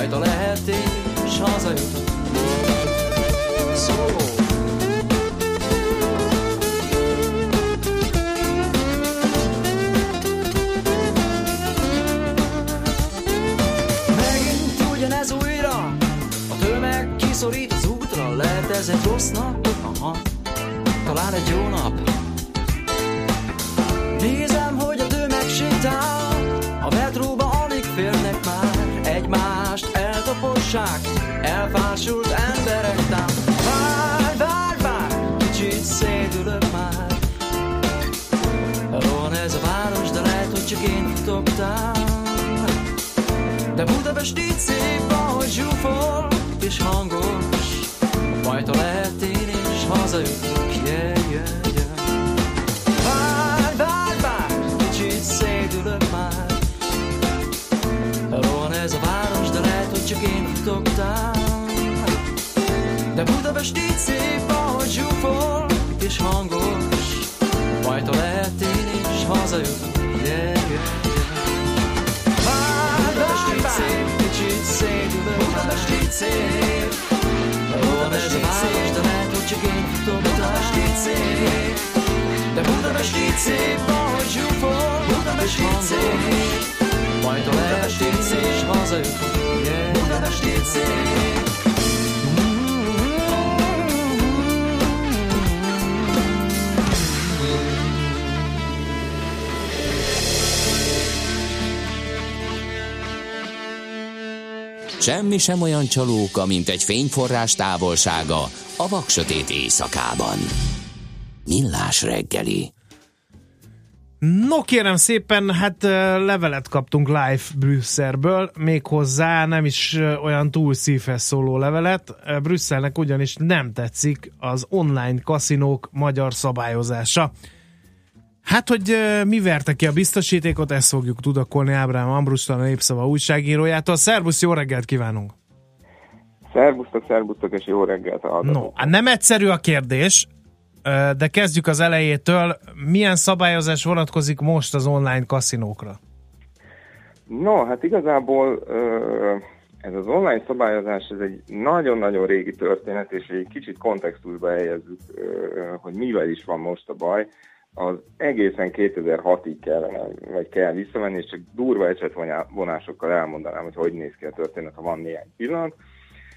rajta lehettél, s hazajutott. Szó! Megint ugyanez újra, a tömeg kiszorít az útra, lehet ez egy rossz nap? Aha, talán egy jó nap. Nézem, hogy a tömeg sétál, eltapossák, elfásult emberek tám. Várj, várj, várj, kicsit szédülök már. Van ez a város, de lehet, hogy csak én futottam. De Budapest így szép, ahogy zsúfol és hangos. Majd lehet én is hazajutok, Budapest így szép, ahogy zsúfol és hangos. Majd lehet én is hazajutok, yeah, yeah. Várj, várj, várj, kicsit már. Budapest így szép. Ez a város, de lehet, hogy csak én futottam. Budapest így szép. De Budapest így szép, ahogy zsúfol, Budapest így szép. Majd a lehet én is hazajutok, yeah. Budapest így szép. Semmi sem olyan csalóka, mint egy fényforrás távolsága a vaksötét éjszakában. Millás reggeli. No kérem szépen, hát levelet kaptunk live Brüsszelből, méghozzá nem is olyan túl szívhez szóló levelet. Brüsszelnek ugyanis nem tetszik az online kaszinók magyar szabályozása. Hát, hogy mi verte ki a biztosítékot, ezt fogjuk tudakolni Ábrám Ambrustal, a Népszava újságírójától. Szervusz, jó reggelt kívánunk! Szervusztok, szervusztok, és jó reggelt a. No, hát nem egyszerű a kérdés, de kezdjük az elejétől. Milyen szabályozás vonatkozik most az online kaszinókra? No, hát igazából ez az online szabályozás, ez egy nagyon-nagyon régi történet, és egy kicsit kontextusba helyezzük, hogy mivel is van most a baj. Az egészen 2006-ig kellene, vagy kell visszamenni, és csak durva esetvonásokkal elmondanám, hogy hogy néz ki a történet, ha van néhány pillanat.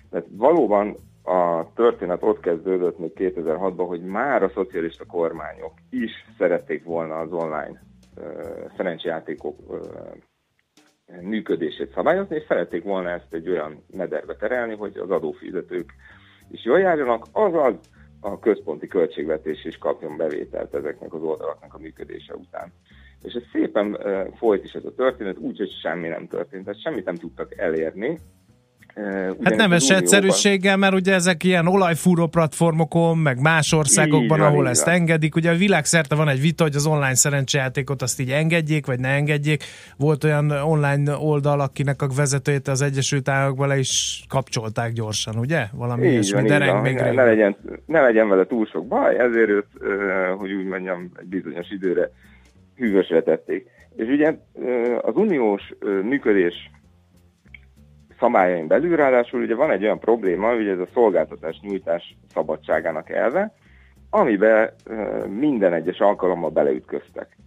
Tehát valóban a történet ott kezdődött még 2006-ban, hogy már a szocialista kormányok is szerették volna az online ö, szerencsejátékok ö, működését szabályozni, és szerették volna ezt egy olyan mederbe terelni, hogy az adófizetők is jól járjanak, azaz a központi költségvetés is kapjon bevételt ezeknek az oldalaknak a működése után. És ez szépen uh, folyt is ez a történet, úgyhogy semmi nem történt, tehát semmit nem tudtak elérni, Hát nem ez egyszerűséggel, mert ugye ezek ilyen olajfúró platformokon, meg más országokban, van, ahol így ezt van. engedik. Ugye a világszerte van egy vita, hogy az online szerencsejátékot azt így engedjék, vagy ne engedjék. Volt olyan online oldal, akinek a vezetőjét az Egyesült Államokban le is kapcsolták gyorsan, ugye? Valami Így ilyesmi van, így dereng még ne, ne, legyen, ne legyen vele túl sok baj, ezért őt, hogy úgy mondjam, egy bizonyos időre hűvösre tették. És ugye az uniós működés szabályain belül ráadásul ugye van egy olyan probléma, hogy ez a szolgáltatás nyújtás szabadságának elve, amiben minden egyes alkalommal beleütköztek.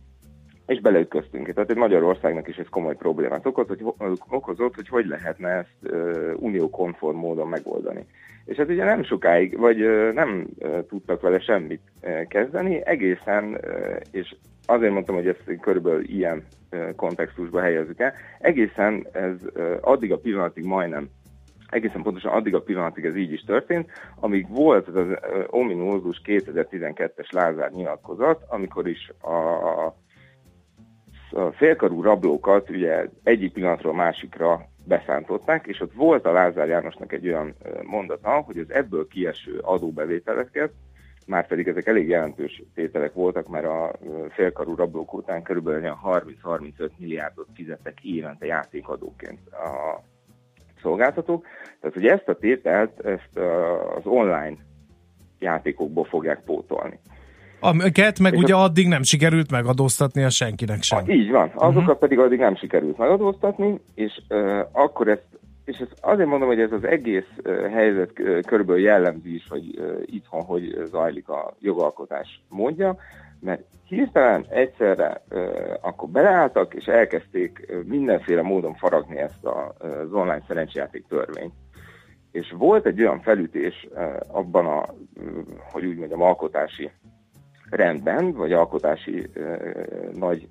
És beleütköztünk. Tehát egy Magyarországnak is ez komoly problémát okoz, hogy, okozott, hogy hogy lehetne ezt ö, uniókonform módon megoldani. És hát ugye nem sokáig, vagy nem tudtak vele semmit kezdeni, egészen, és azért mondtam, hogy ezt körülbelül ilyen kontextusba helyezzük el, egészen ez addig a pillanatig majdnem egészen pontosan addig a pillanatig ez így is történt, amíg volt ez az ominózus 2012-es Lázár nyilatkozat, amikor is a, a félkarú rablókat ugye egyik pillanatról másikra beszántották, és ott volt a Lázár Jánosnak egy olyan mondata, hogy az ebből kieső adóbevételeket, már pedig ezek elég jelentős tételek voltak, mert a félkarú rablók után olyan 30-35 milliárdot fizettek évente játékadóként a szolgáltatók. Tehát, hogy ezt a tételt ezt az online játékokból fogják pótolni. Amiket meg És ugye addig nem sikerült megadóztatni a senkinek sem. Ah, így van, azokat uh-huh. pedig addig nem sikerült megadóztatni, és uh, akkor ezt, és ezt azért mondom, hogy ez az egész helyzet körülbelül jellemző is, hogy itthon hogy zajlik a jogalkotás módja, mert hirtelen egyszerre akkor beleálltak, és elkezdték mindenféle módon faragni ezt az online szerencsejáték törvényt. és volt egy olyan felütés abban a, hogy úgy mondjam, alkotási rendben, vagy alkotási nagy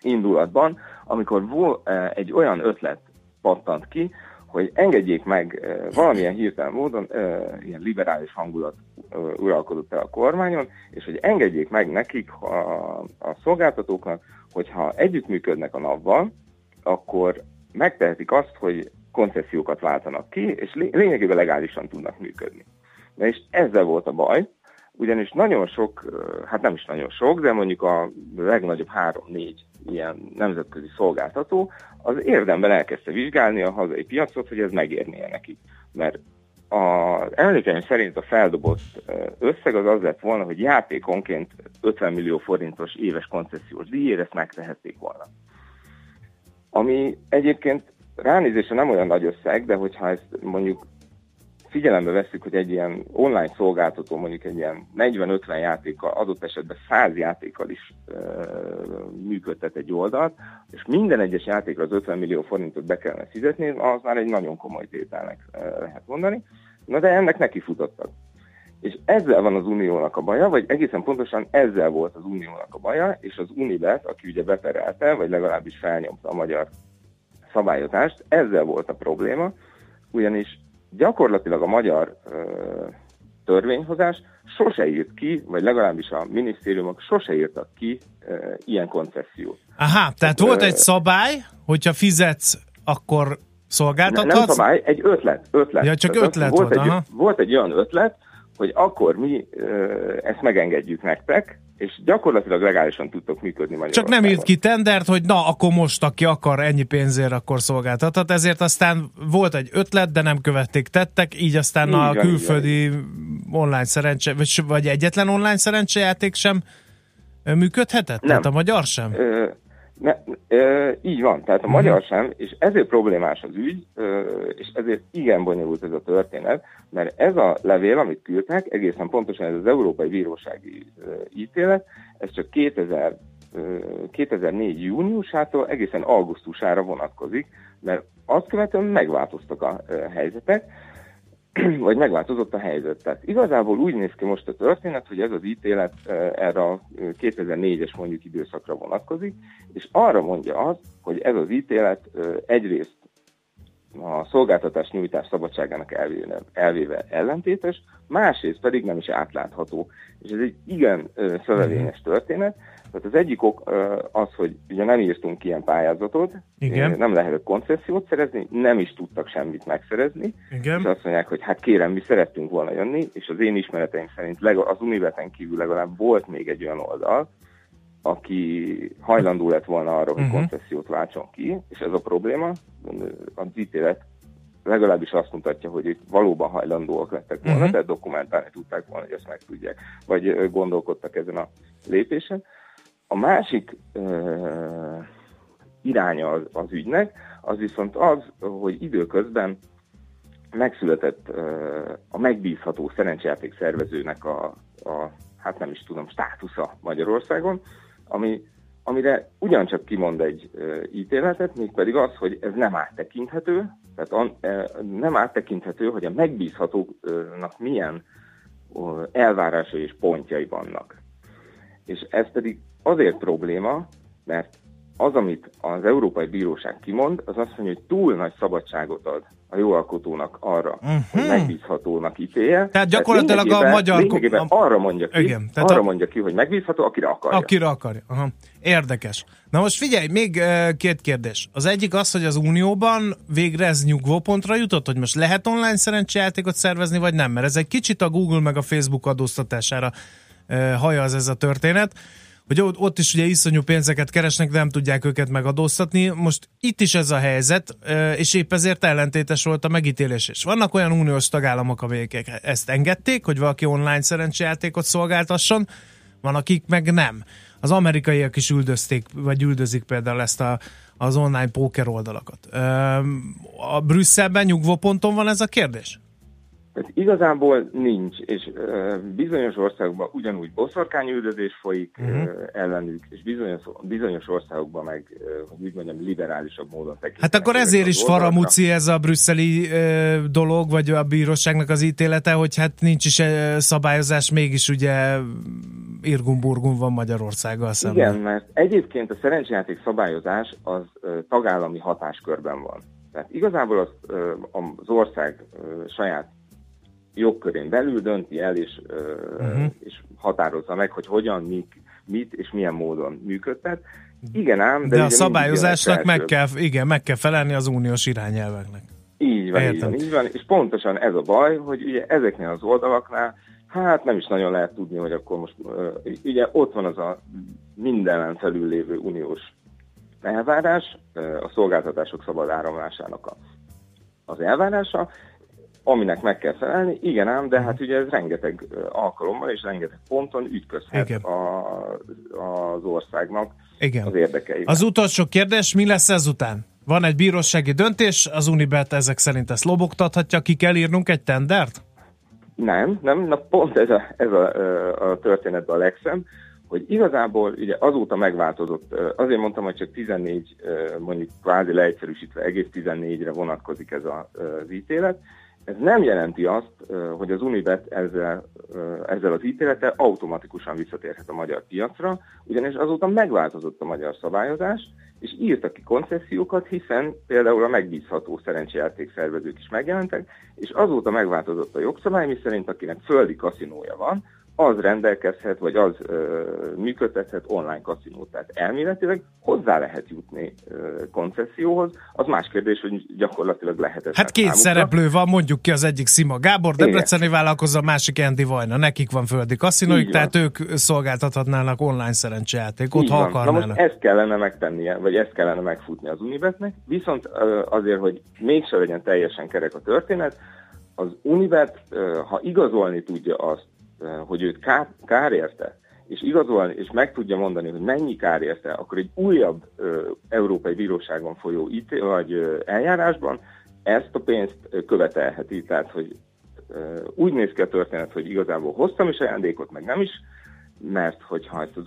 indulatban, amikor egy olyan ötlet pattant ki, hogy engedjék meg eh, valamilyen hirtelen módon, eh, ilyen liberális hangulat eh, uralkodott el a kormányon, és hogy engedjék meg nekik, a, a szolgáltatóknak, hogyha együttműködnek a NAV-val, akkor megtehetik azt, hogy koncesziókat váltanak ki, és lé- lényegében legálisan tudnak működni. Na és ezzel volt a baj, ugyanis nagyon sok, hát nem is nagyon sok, de mondjuk a legnagyobb három-négy ilyen nemzetközi szolgáltató az érdemben elkezdte vizsgálni a hazai piacot, hogy ez megérnie neki. Mert az emlékeim szerint a feldobott összeg az az lett volna, hogy játékonként 50 millió forintos éves koncesziós díjért ezt megtehették volna. Ami egyébként ránézésre nem olyan nagy összeg, de hogyha ezt mondjuk figyelembe veszük, hogy egy ilyen online szolgáltató mondjuk egy ilyen 40-50 játékkal, adott esetben 100 játékkal is ö, működtet egy oldalt, és minden egyes játékra az 50 millió forintot be kellene fizetni, az már egy nagyon komoly tételnek ö, lehet mondani. Na de ennek neki futottak. És ezzel van az uniónak a baja, vagy egészen pontosan ezzel volt az uniónak a baja, és az Unibet, aki ugye beperelte, vagy legalábbis felnyomta a magyar szabályozást, ezzel volt a probléma, ugyanis gyakorlatilag a magyar törvényhozás sose írt ki, vagy legalábbis a minisztériumok sose írtak ki ö, ilyen koncesziót. Aha, tehát Ö, volt egy szabály, hogyha fizetsz, akkor szolgáltathatsz? nem szabály, egy ötlet. ötlet. Ja, csak Tehát ötlet volt, volt, egy, aha. volt egy olyan ötlet, hogy akkor mi ö, ezt megengedjük nektek, és gyakorlatilag legálisan tudtok működni Csak Magyarországon. nem írt ki tendert, hogy na, akkor most, aki akar ennyi pénzért, akkor szolgáltathat. Ezért aztán volt egy ötlet, de nem követték tettek, így aztán Így a van, külföldi online szerencse, vagy, vagy egyetlen online szerencsejáték sem működhetett? Nem. Tehát a magyar sem? Ö, ne, ö, így van, tehát a Mhm. magyar sem, és ezért problémás az ügy, ö, és ezért igen bonyolult ez a történet, mert ez a levél, amit küldtek, egészen pontosan ez az Európai Bírósági ítélet, ez csak 2000, ö, 2004 júniusától egészen augusztusára vonatkozik, mert azt követően megváltoztak a ö, helyzetek, vagy megváltozott a helyzet. Tehát igazából úgy néz ki most a történet, hogy ez az ítélet erre a eh, 2004-es mondjuk időszakra vonatkozik, és arra mondja azt, hogy ez az ítélet egyrészt a szolgáltatás nyújtás szabadságának elvével, elvével ellentétes, másrészt pedig nem is átlátható. És ez egy igen ö, szövevényes történet. Tehát az egyik ok ö, az, hogy ugye nem írtunk ilyen pályázatot, Igen. nem lehetett koncesziót szerezni, nem is tudtak semmit megszerezni, Igen. és azt mondják, hogy hát kérem, mi szerettünk volna jönni, és az én ismereteim szerint az Univeten kívül legalább volt még egy olyan oldal, aki hajlandó lett volna arra, hogy Mhm. koncesziót váltson ki, és ez a probléma, az ítélet legalábbis azt mutatja, hogy itt valóban hajlandóak lettek volna, Mhm. tehát dokumentálni tudták volna, hogy ezt meg tudják, vagy gondolkodtak ezen a lépésen. A másik ö, iránya az, az ügynek, az viszont az, hogy időközben megszületett ö, a megbízható szerencsejáték szervezőnek a, a, hát nem is tudom, státusza Magyarországon, ami, amire ugyancsak kimond egy ö, ítéletet, mégpedig az, hogy ez nem áttekinthető, tehát an, ö, nem áttekinthető, hogy a megbízhatóknak milyen elvárásai és pontjai vannak. És ez pedig azért probléma, mert az, amit az Európai Bíróság kimond, az azt mondja, hogy túl nagy szabadságot ad a jogalkotónak arra, uh-huh. hogy megbízhatónak ítélje. Tehát gyakorlatilag a lényegében- magyar- a- arra mondja ki, Igen, tehát arra a- mondja ki, hogy megbízható, akire akarja. Akire akarja. Aha. Érdekes. Na most figyelj, még két kérdés. Az egyik az, hogy az Unióban végre ez nyugvópontra jutott, hogy most lehet online szerencsejátékot szervezni, vagy nem, mert ez egy kicsit a Google meg a Facebook adóztatására eh, hajaz ez a történet, hogy ott, is ugye iszonyú pénzeket keresnek, de nem tudják őket megadóztatni. Most itt is ez a helyzet, és épp ezért ellentétes volt a megítélés. És vannak olyan uniós tagállamok, amelyek ezt engedték, hogy valaki online szerencsejátékot szolgáltasson, van, akik meg nem. Az amerikaiak is üldözték, vagy üldözik például ezt a, az online póker oldalakat. A Brüsszelben nyugvóponton van ez a kérdés? Tehát igazából nincs, és bizonyos országokban ugyanúgy boszorkányüldözés folyik uh-huh. ellenük, és bizonyos, bizonyos országokban meg, hogy úgy mondjam, liberálisabb módon tekintenek. Hát akkor ezért is faramúci ez a brüsszeli dolog, vagy a bíróságnak az ítélete, hogy hát nincs is szabályozás, mégis ugye irgumburgum van Magyarországgal szemben. Igen, mert egyébként a szerencsejáték szabályozás az tagállami hatáskörben van. Tehát igazából az, az ország saját jogkörén belül dönti el, és, uh-huh. Mhm. és határozza meg, hogy hogyan, mik, mit és milyen módon működtet. Igen ám, de, De, a szabályozásnak meg kell, igen, meg kell felelni az uniós irányelveknek. Így van, így van, így van, és pontosan ez a baj, hogy ugye ezeknél az oldalaknál, hát nem is nagyon lehet tudni, hogy akkor most, ugye ott van az a mindenen felül lévő uniós elvárás, a szolgáltatások szabad áramlásának az elvárása, aminek meg kell felelni, igen ám, de hát ugye ez rengeteg alkalommal és rengeteg ponton ütközhet Igen. a, az országnak Igen. az érdekeivel. Az utolsó kérdés, mi lesz ezután? Van egy bírósági döntés, az Unibet ezek szerint ezt lobogtathatja, ki kell írnunk egy tendert? Nem, nem, na pont ez a, ez a, a történetben a legszem, hogy igazából ugye azóta megváltozott, azért mondtam, hogy csak 14, ö, mondjuk kvázi leegyszerűsítve egész 14-re vonatkozik ez az ítélet. Ez nem jelenti azt, hogy az Unibet ezzel, ezzel az ítélettel automatikusan visszatérhet a magyar piacra, ugyanis azóta megváltozott a magyar szabályozás, és írtak ki koncesziókat, hiszen például a megbízható szerencsejáték szervezők is megjelentek, és azóta megváltozott a jogszabály, miszerint akinek földi kaszinója van, az rendelkezhet, vagy az ö, működtethet online kaszinót. Tehát elméletileg hozzá lehet jutni ö, koncesszióhoz. Az más kérdés, hogy gyakorlatilag lehet ez Hát két szereplő van, mondjuk ki az egyik Szima Gábor, Igen. Debreceni vállalkozó, a másik Andy Vajna. Nekik van földi kaszinóik, tehát ők szolgáltathatnának online szerencsejátékot, Így ha van. Na most akarnának. ezt kellene megtennie, vagy ezt kellene megfutni az Unibetnek, viszont ö, azért, hogy mégse legyen teljesen kerek a történet, az Unibet, ö, ha igazolni tudja azt, hogy őt kár, kár érte, és igazolni, és meg tudja mondani, hogy mennyi kár érte, akkor egy újabb ö, európai bíróságon folyó íté, vagy ö, eljárásban ezt a pénzt követelheti. Tehát, hogy ö, úgy néz ki a történet, hogy igazából hoztam is ajándékot, meg nem is, mert hogyha ezt az,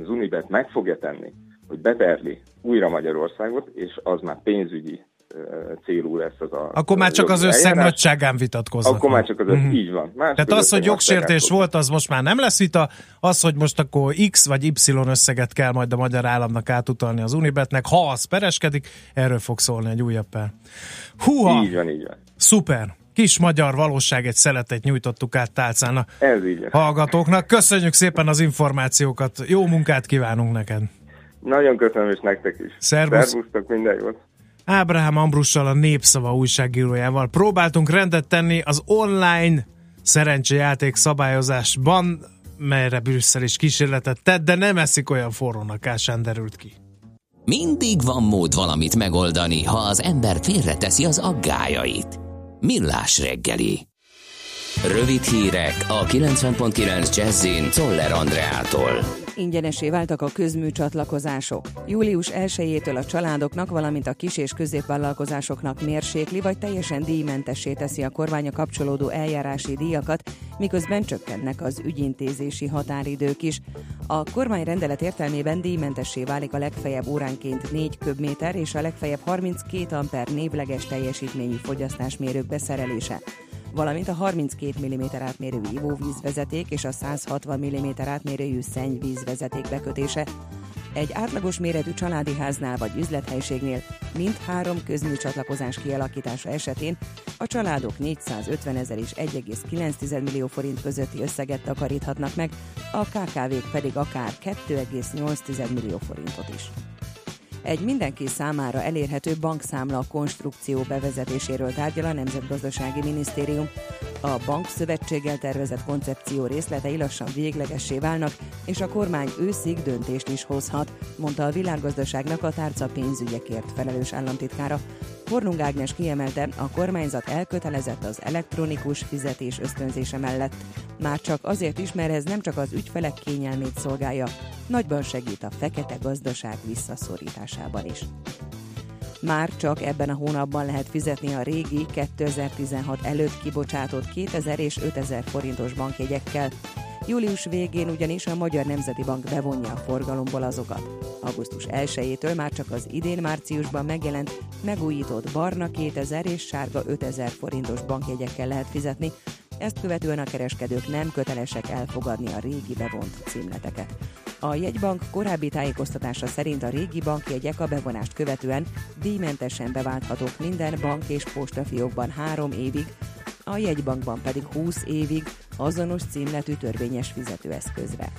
az Unibet meg fogja tenni, hogy beterli újra Magyarországot, és az már pénzügyi célú lesz az a Akkor már csak az összeg eljárás, nagyságán vitatkoznak. Akkor már csak az összeg, Mhm. így van. Csak Tehát az hogy jogsértés volt, az most már nem lesz vita. Az, hogy most akkor X vagy Y összeget kell majd a magyar államnak átutalni az Unibetnek, ha az pereskedik, erről fog szólni egy újabb per. Húha! Így van, így van. Szuper! Kis magyar valóság egy szeletet nyújtottuk át tálcán a Ez így hallgatóknak. Köszönjük szépen az információkat, jó munkát kívánunk neked! Nagyon köszönöm, és nektek is. Szervusz. Szervusztok, minden jót. Ábrahám Ambrussal, a Népszava újságírójával próbáltunk rendet tenni az online szerencsejáték szabályozásban, melyre Brüsszel is kísérletet tett, de nem eszik olyan forrónak, ásán derült ki. Mindig van mód valamit megoldani, ha az ember félreteszi az aggájait. Millás reggeli. Rövid hírek a 90.9 Jazzin Toller Andreától. Ingyenesé váltak a közműcsatlakozások. Július 1-től a családoknak, valamint a kis- és középvállalkozásoknak mérsékli vagy teljesen díjmentessé teszi a kormány a kapcsolódó eljárási díjakat, miközben csökkennek az ügyintézési határidők is. A kormány rendelet értelmében díjmentessé válik a legfeljebb óránként 4 köbméter és a legfeljebb 32 amper névleges teljesítményű fogyasztásmérők beszerelése valamint a 32 mm átmérőjű ivóvízvezeték és a 160 mm átmérőjű szennyvízvezeték bekötése. Egy átlagos méretű családi háznál vagy üzlethelyiségnél mindhárom közműcsatlakozás kialakítása esetén a családok 450 ezer és 1,9 millió forint közötti összeget takaríthatnak meg, a KKV-k pedig akár 2,8 millió forintot is egy mindenki számára elérhető bankszámla konstrukció bevezetéséről tárgyal a Nemzetgazdasági Minisztérium. A bankszövetséggel tervezett koncepció részletei lassan véglegessé válnak, és a kormány őszig döntést is hozhat, mondta a világgazdaságnak a tárca pénzügyekért felelős államtitkára. Hornung Ágnes kiemelte, a kormányzat elkötelezett az elektronikus fizetés ösztönzése mellett. Már csak azért is, mert ez nem csak az ügyfelek kényelmét szolgálja, nagyban segít a fekete gazdaság visszaszorításában is. Már csak ebben a hónapban lehet fizetni a régi 2016 előtt kibocsátott 2000 és 5000 forintos bankjegyekkel. Július végén ugyanis a Magyar Nemzeti Bank bevonja a forgalomból azokat. Augusztus 1-től már csak az idén márciusban megjelent megújított barna 2000 és sárga 5000 forintos bankjegyekkel lehet fizetni, ezt követően a kereskedők nem kötelesek elfogadni a régi bevont címleteket. A jegybank korábbi tájékoztatása szerint a régi bankjegyek a bevonást követően díjmentesen beválthatók minden bank és postafiókban három évig, a jegybankban pedig 20 évig azonos címletű törvényes fizetőeszközre.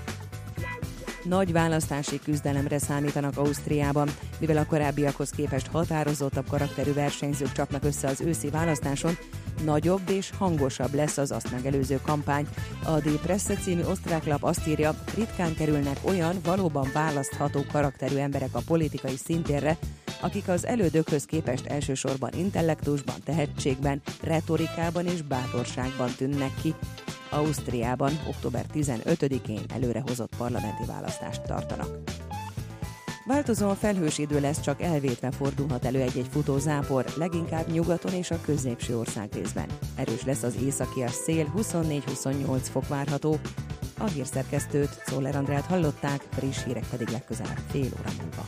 Nagy választási küzdelemre számítanak Ausztriában, mivel a korábbiakhoz képest határozottabb karakterű versenyzők csapnak össze az őszi választáson, nagyobb és hangosabb lesz az azt megelőző kampány. A Die Presse című osztrák lap azt írja, ritkán kerülnek olyan valóban választható karakterű emberek a politikai szintérre, akik az elődökhöz képest elsősorban intellektusban, tehetségben, retorikában és bátorságban tűnnek ki. Ausztriában október 15-én előrehozott parlamenti választást tartanak. Változóan felhős idő lesz, csak elvétve fordulhat elő egy-egy futó zápor, leginkább nyugaton és a középső ország részben. Erős lesz az északias szél, 24-28 fok várható. A hírszerkesztőt, Szoller Andrát hallották, friss hírek pedig legközelebb fél óra múlva.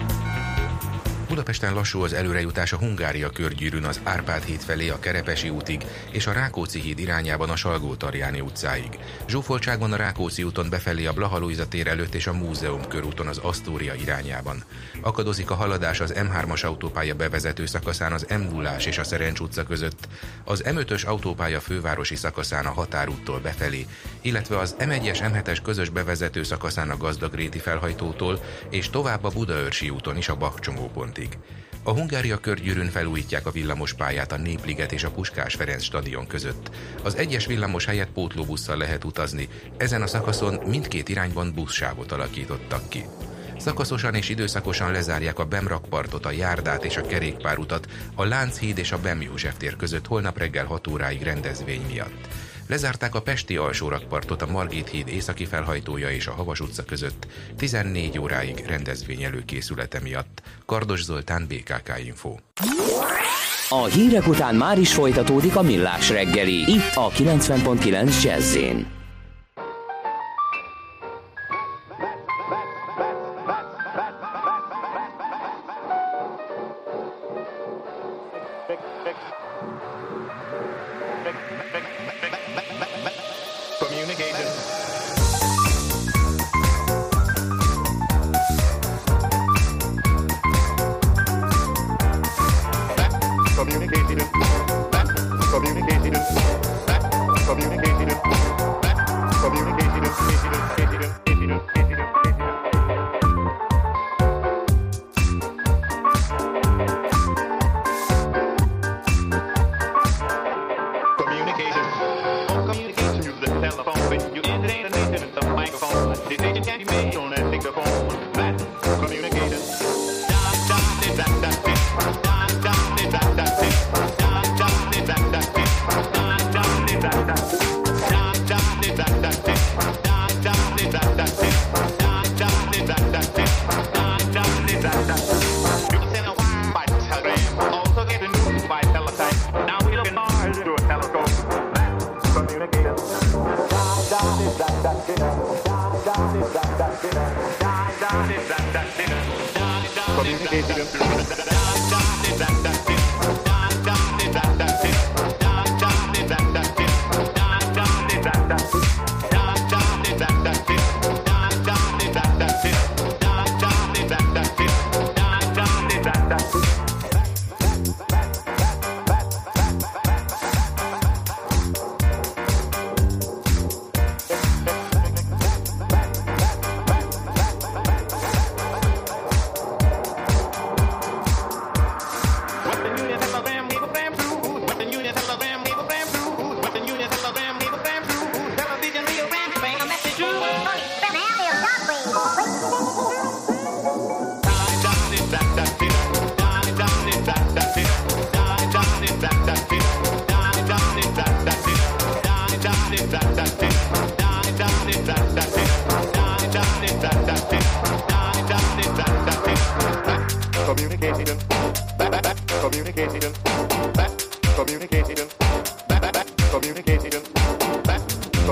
Budapesten lassú az előrejutás a Hungária körgyűrűn az Árpád híd felé a Kerepesi útig és a Rákóczi híd irányában a Salgó-Tarjáni utcáig. Zsúfoltságban a Rákóczi úton befelé a Blaha Lujza tér előtt és a Múzeum körúton az Asztória irányában. Akadozik a haladás az M3-as autópálya bevezető szakaszán az m 0 és a Szerencs utca között, az M5-ös autópálya fővárosi szakaszán a Határúttól befelé, illetve az M1-es M7-es közös bevezető szakaszán a Gazdagréti felhajtótól és tovább a Budaörsi úton is a Bakcsomópontig hétig. A Hungária körgyűrűn felújítják a villamospályát a Népliget és a Puskás Ferenc stadion között. Az egyes villamos helyett pótlóbusszal lehet utazni, ezen a szakaszon mindkét irányban buszsávot alakítottak ki. Szakaszosan és időszakosan lezárják a Bemrakpartot, a Járdát és a kerékpárutat a Lánchíd és a Bem József tér között holnap reggel 6 óráig rendezvény miatt. Lezárták a Pesti alsórakpartot a Margit híd északi felhajtója és a Havas utca között 14 óráig rendezvény előkészülete miatt. Kardos Zoltán, BKK Info. A hírek után már is folytatódik a millás reggeli, itt a 90.9 jazz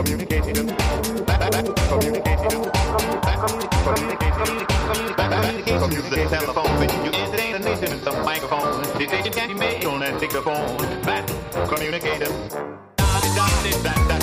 communicating communicator. Communicating them. communicator. the telephone, you entertain the nation with some microphones. Can be made on that dictaphone. Communicator. Da, da, da, da.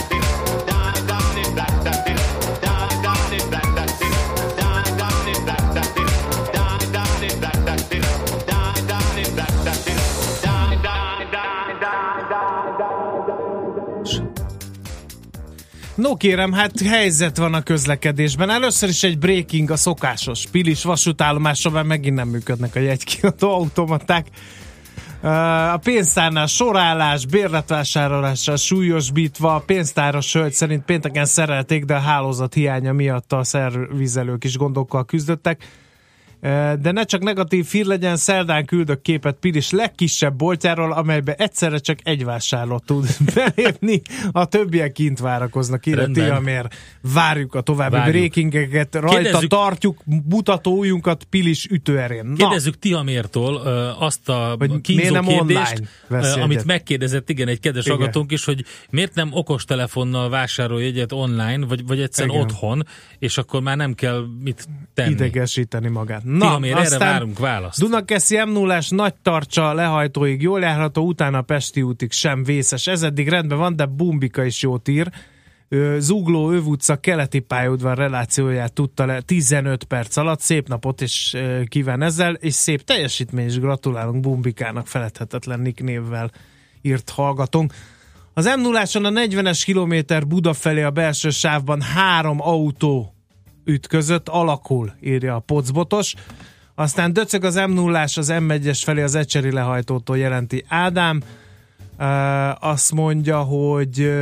No kérem, hát helyzet van a közlekedésben. Először is egy breaking a szokásos. Pilis vasútállomáson már megint nem működnek a jegykiadó automaták. A pénztárnál sorállás, bérletvásárolással súlyosbítva, pénztáros hölgy szerint pénteken szerelték, de a hálózat hiánya miatt a szervizelők is gondokkal küzdöttek. De ne csak negatív hír legyen, szerdán küldök képet Pilis legkisebb boltjáról, amelybe egyszerre csak egy vásárló tud belépni, a többiek kint várakoznak, írja. Tiamér. Várjuk a további Várjuk. breakingeket, rajta Kérdezzük- tartjuk mutató ujjunkat Pilis ütőerén. Na, Kérdezzük Tiamértól azt a Hogy kínzó nem kérdést, amit megkérdezett, igen, egy kedves Igen. hallgatónk is, hogy miért nem okostelefonnal vásárolj egyet online, vagy, vagy egyszerűen Igen. otthon, és akkor már nem kell mit tenni. idegesíteni magát. Na, Tiamér, erre várunk választ. Dunakeszi m 0 nagy tartsa lehajtóig jól járható, utána Pesti útig sem vészes. Ez eddig rendben van, de Bumbika is jót ír. Zugló Öv utca keleti pályaudvar relációját tudta le 15 perc alatt. Szép napot is ö, kíván ezzel, és szép teljesítmény is gratulálunk Bumbikának feledhetetlen nick névvel írt hallgatónk. Az m 0 a 40-es kilométer Buda felé a belső sávban három autó ütközött, alakul, írja a pocbotos. Aztán döcög az m 0 az M1-es felé az Ecseri lehajtótól jelenti Ádám. Uh, azt mondja, hogy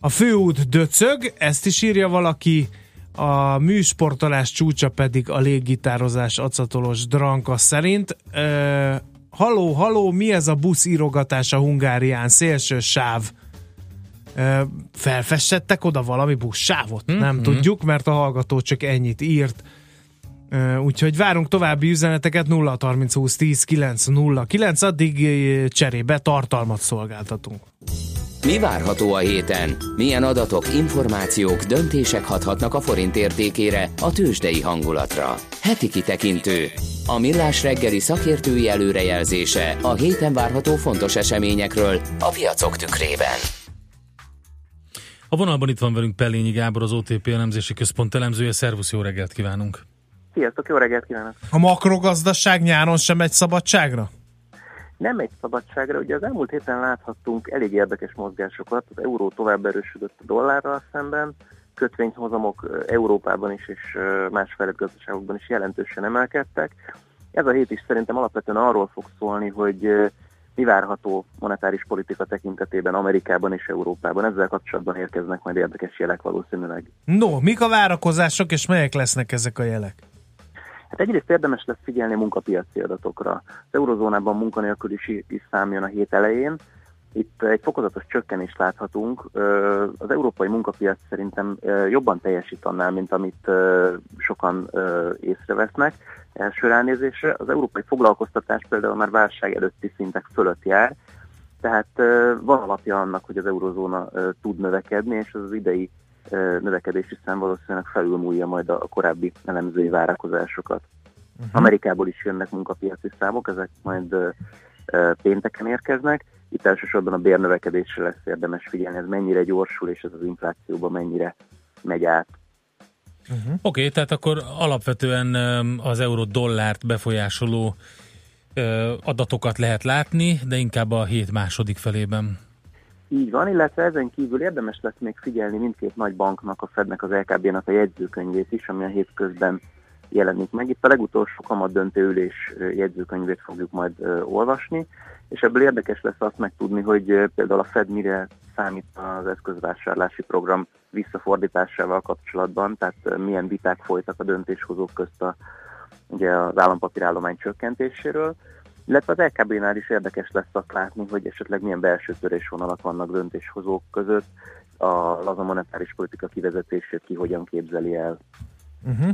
a főút döcög, ezt is írja valaki, a műsportolás csúcsa pedig a léggitározás acatolos dranka szerint. Uh, haló, haló, mi ez a busz írogatás a Hungárián? Szélső sáv. Felfestettek oda valami buszsávot? Mhm. Nem tudjuk, mert a hallgató csak ennyit írt. Úgyhogy várunk további üzeneteket 0 30 20 10 9 0 9, addig cserébe tartalmat szolgáltatunk. Mi várható a héten? Milyen adatok, információk, döntések hathatnak a forint értékére, a tőzsdei hangulatra? Heti kitekintő. A millás reggeli szakértői előrejelzése a héten várható fontos eseményekről a piacok tükrében. A vonalban itt van velünk Pellényi Gábor, az OTP elemzési központ elemzője. Szervusz, jó reggelt kívánunk! Sziasztok, jó reggelt kívánok! A makrogazdaság nyáron sem megy szabadságra? Nem egy szabadságra, ugye az elmúlt héten láthattunk elég érdekes mozgásokat, az euró tovább erősödött a dollárral szemben, kötvényhozamok Európában is és más fejlett gazdaságokban is jelentősen emelkedtek. Ez a hét is szerintem alapvetően arról fog szólni, hogy mi várható monetáris politika tekintetében Amerikában és Európában. Ezzel kapcsolatban érkeznek majd érdekes jelek valószínűleg. No, mik a várakozások, és melyek lesznek ezek a jelek? Hát egyrészt érdemes lesz figyelni munkapiaci adatokra. Az eurozónában munkanélküliségi szám jön a hét elején. Itt egy fokozatos csökkenést láthatunk. Az európai munkapiac szerintem jobban teljesít annál, mint amit sokan észrevesznek első ránézésre. Az európai foglalkoztatás például már válság előtti szintek fölött jár, tehát van alapja annak, hogy az eurozóna tud növekedni, és az az idei növekedési szám valószínűleg felülmúlja majd a korábbi elemzői várakozásokat. Uh-huh. Amerikából is jönnek munkapiaci számok, ezek majd pénteken érkeznek. Itt elsősorban a bérnövekedésre lesz érdemes figyelni, ez mennyire gyorsul, és ez az inflációban mennyire megy át. Oké, okay, tehát akkor alapvetően az euró-dollárt befolyásoló adatokat lehet látni, de inkább a hét második felében. Így van, illetve ezen kívül érdemes lesz még figyelni mindkét nagy banknak, a Fednek, az LKB-nak a jegyzőkönyvét is, ami a hétközben jelenik meg. Itt a legutolsó kamat döntő ülés jegyzőkönyvét fogjuk majd olvasni, és ebből érdekes lesz azt megtudni, hogy például a Fed mire számít az eszközvásárlási program visszafordításával kapcsolatban, tehát milyen viták folytak a döntéshozók közt a, ugye az állampapírállomány csökkentéséről, illetve az LKB-nál is érdekes lesz azt látni, hogy esetleg milyen belső törésvonalak vannak döntéshozók között, a laza monetáris politika kivezetését ki hogyan képzeli el. Uh-huh.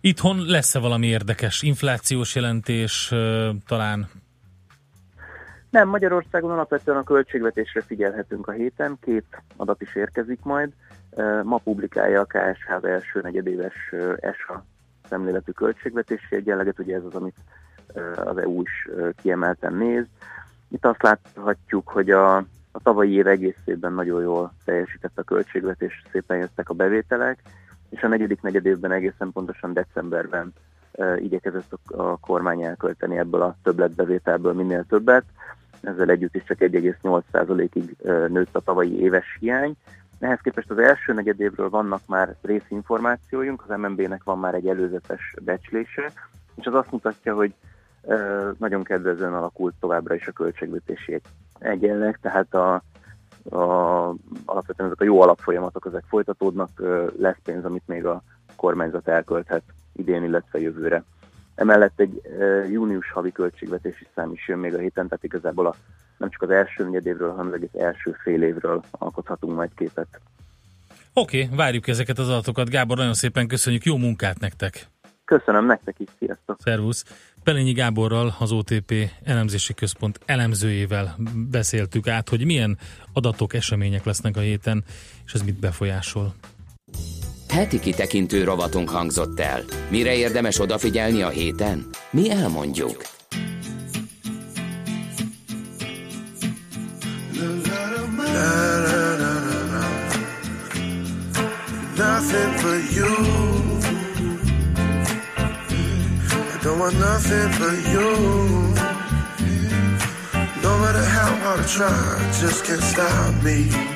Itthon lesz-e valami érdekes inflációs jelentés talán? Nem, Magyarországon alapvetően a költségvetésre figyelhetünk a héten, két adat is érkezik majd. Ma publikálja a KSH első negyedéves ESA szemléletű költségvetési egyenleget, ugye ez az, amit az EU is kiemelten néz. Itt azt láthatjuk, hogy a, a tavalyi év egészében nagyon jól teljesített a költségvetés, szépen jöttek a bevételek, és a negyedik negyedévben egészen pontosan decemberben igyekezett a kormány elkölteni ebből a többletbevételből minél többet. Ezzel együtt is csak 1,8%-ig nőtt a tavalyi éves hiány. Ehhez képest az első negyedévről vannak már részinformációink, az MNB-nek van már egy előzetes becslése, és az azt mutatja, hogy nagyon kedvezően alakult továbbra is a költségvetési egyenleg, tehát a, a, alapvetően ezek a jó alapfolyamatok ezek folytatódnak, lesz pénz, amit még a kormányzat elkölthet idén, illetve jövőre. Emellett egy június havi költségvetési szám is jön még a héten, tehát igazából a, nem csak az első negyedévről, hanem az egész első fél évről alkothatunk majd képet. Oké, okay, várjuk ezeket az adatokat. Gábor, nagyon szépen köszönjük, jó munkát nektek! Köszönöm nektek is, sziasztok! Szervusz! Pelényi Gáborral, az OTP elemzési központ elemzőjével beszéltük át, hogy milyen adatok, események lesznek a héten, és ez mit befolyásol. Heti kitekintő rovatunk hangzott el. Mire érdemes odafigyelni a héten? Mi elmondjuk. Nothing but you. I don't want nothing but you. No matter how hard I try, just can't stop me.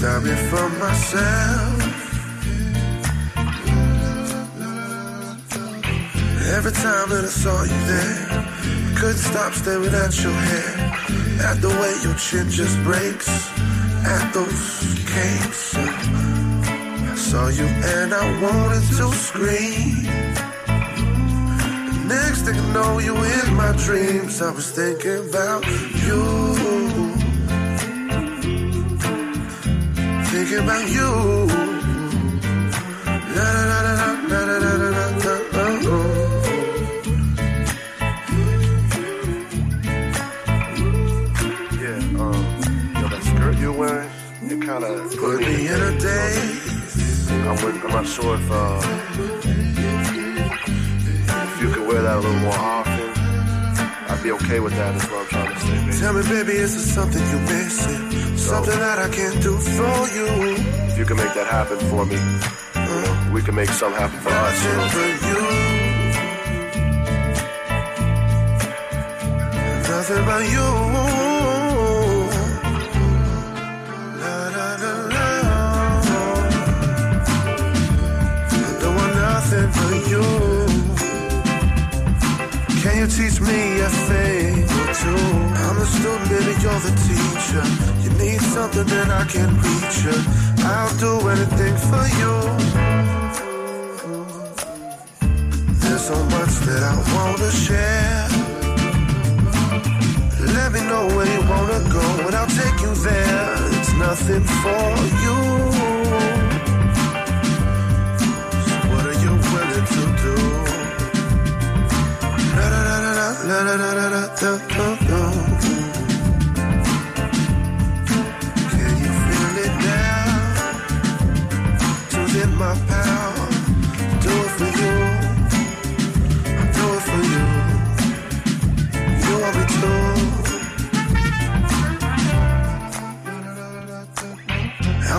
Stop me from myself. Every time that I saw you there, I couldn't stop staring at your hair, at the way your chin just breaks, at those capes. I saw you and I wanted to scream. Next thing I know, you in my dreams. I was thinking about you. Thinking about you. La la la la la la la la la la. Yeah, um, yo, that skirt you're wearing, it kind of put me in a daze. I'm, with, I'm not sure if uh, if you could wear that a little more often. I'd be okay with that. Is what I'm trying to say. Baby. Tell me, baby, is there something you're missing? Something that I can do for you. If you can make that happen for me, uh, we can make something happen for us. For you. Nothing but you. Nothing but you. Can you teach me a thing? I'm student, you're the teacher You need something, then I can reach you. I'll do anything for you. There's so much that I wanna share. Let me know where you wanna go, and I'll take you there. It's nothing for you. So what are you willing to do? La da da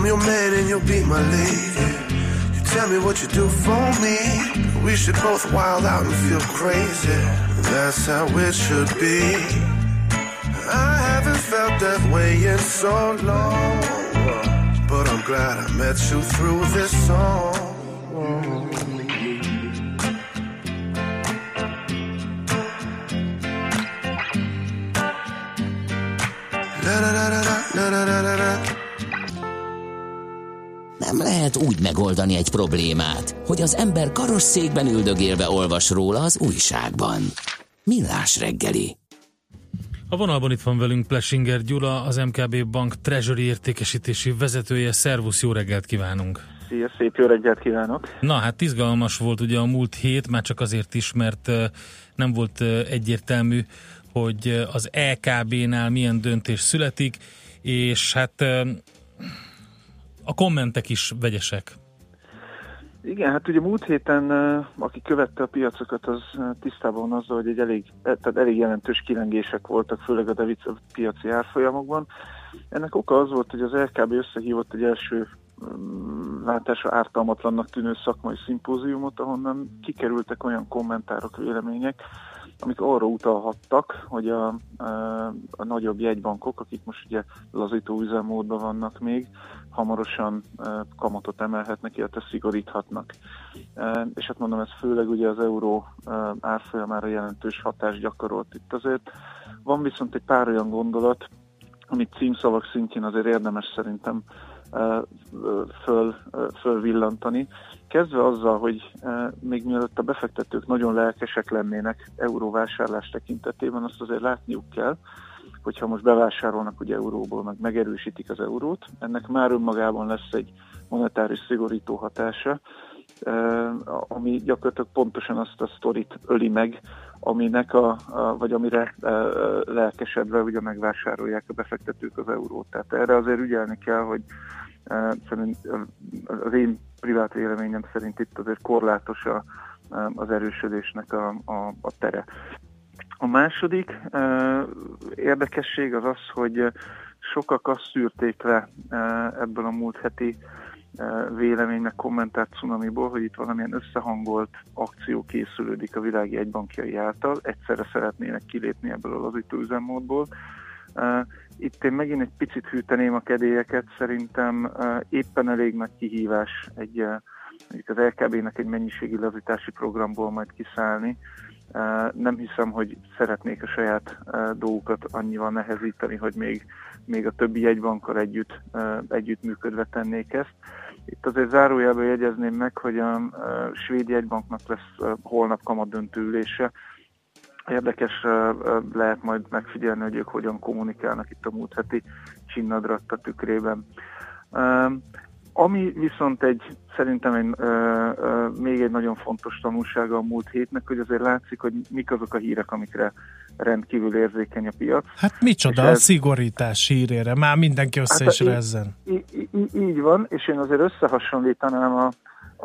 I'm your man and you'll be my lady. You tell me what you do for me. We should both wild out and feel crazy. That's how it should be. I haven't felt that way in so long. But I'm glad I met you through this song. Úgy megoldani egy problémát, hogy az ember karosszékben üldögélve olvas róla az újságban. Millás reggeli. A vonalban itt van velünk Plesinger Gyula, az MKB Bank Treasury értékesítési vezetője. Szervusz, jó reggelt kívánunk! Szia, szép jó reggelt kívánok! Na hát izgalmas volt ugye a múlt hét, már csak azért is, mert nem volt egyértelmű, hogy az LKB-nál milyen döntés születik, és hát a kommentek is vegyesek. Igen, hát ugye múlt héten, aki követte a piacokat, az tisztában azzal, hogy egy elég, eh, tehát elég jelentős kilengések voltak, főleg a devica piaci árfolyamokban. Ennek oka az volt, hogy az LKB összehívott egy első mm, látásra ártalmatlannak tűnő szakmai szimpóziumot, ahonnan kikerültek olyan kommentárok, vélemények, amik arra utalhattak, hogy a, a, a nagyobb jegybankok, akik most ugye lazító üzemmódban vannak még, hamarosan kamatot emelhetnek, illetve szigoríthatnak. És hát mondom, ez főleg ugye az euró árfolyamára jelentős hatást gyakorolt itt azért. Van viszont egy pár olyan gondolat, amit címszavak szintjén azért érdemes szerintem föl, fölvillantani. Kezdve azzal, hogy még mielőtt a befektetők nagyon lelkesek lennének euróvásárlás tekintetében, azt azért látniuk kell, hogyha most bevásárolnak ugye euróból, meg megerősítik az eurót, ennek már önmagában lesz egy monetáris szigorító hatása, ami gyakorlatilag pontosan azt a sztorit öli meg, aminek a, a vagy amire e, lelkesedve ugye megvásárolják a befektetők az eurót. Tehát erre azért ügyelni kell, hogy e, szerint az én privát véleményem szerint itt azért korlátos a, az erősödésnek a, a, a tere. A második érdekesség az az, hogy sokak azt szűrték le ebből a múlt heti véleménynek kommentárt Cunamiból, hogy itt valamilyen összehangolt akció készülődik a világi egybankjai által, egyszerre szeretnének kilépni ebből a lazító üzemmódból. Itt én megint egy picit hűteném a kedélyeket, szerintem éppen elég nagy kihívás egy, az LKB-nek egy mennyiségi lazítási programból majd kiszállni. Nem hiszem, hogy szeretnék a saját dolgukat annyival nehezíteni, hogy még, még a többi jegybankkal együtt, együtt működve tennék ezt. Itt azért zárójelben jegyezném meg, hogy a, svéd jegybanknak lesz holnap kamat döntő ülése. Érdekes lehet majd megfigyelni, hogy ők hogyan kommunikálnak itt a múlt heti csinnadratta tükrében. Ami viszont egy, szerintem egy, ö, ö, még egy nagyon fontos tanulsága a múlt hétnek, hogy azért látszik, hogy mik azok a hírek, amikre rendkívül érzékeny a piac. Hát micsoda ez, a szigorítás hírére, már mindenki össze hát, is rezzen. Így, így, így van, és én azért összehasonlítanám a,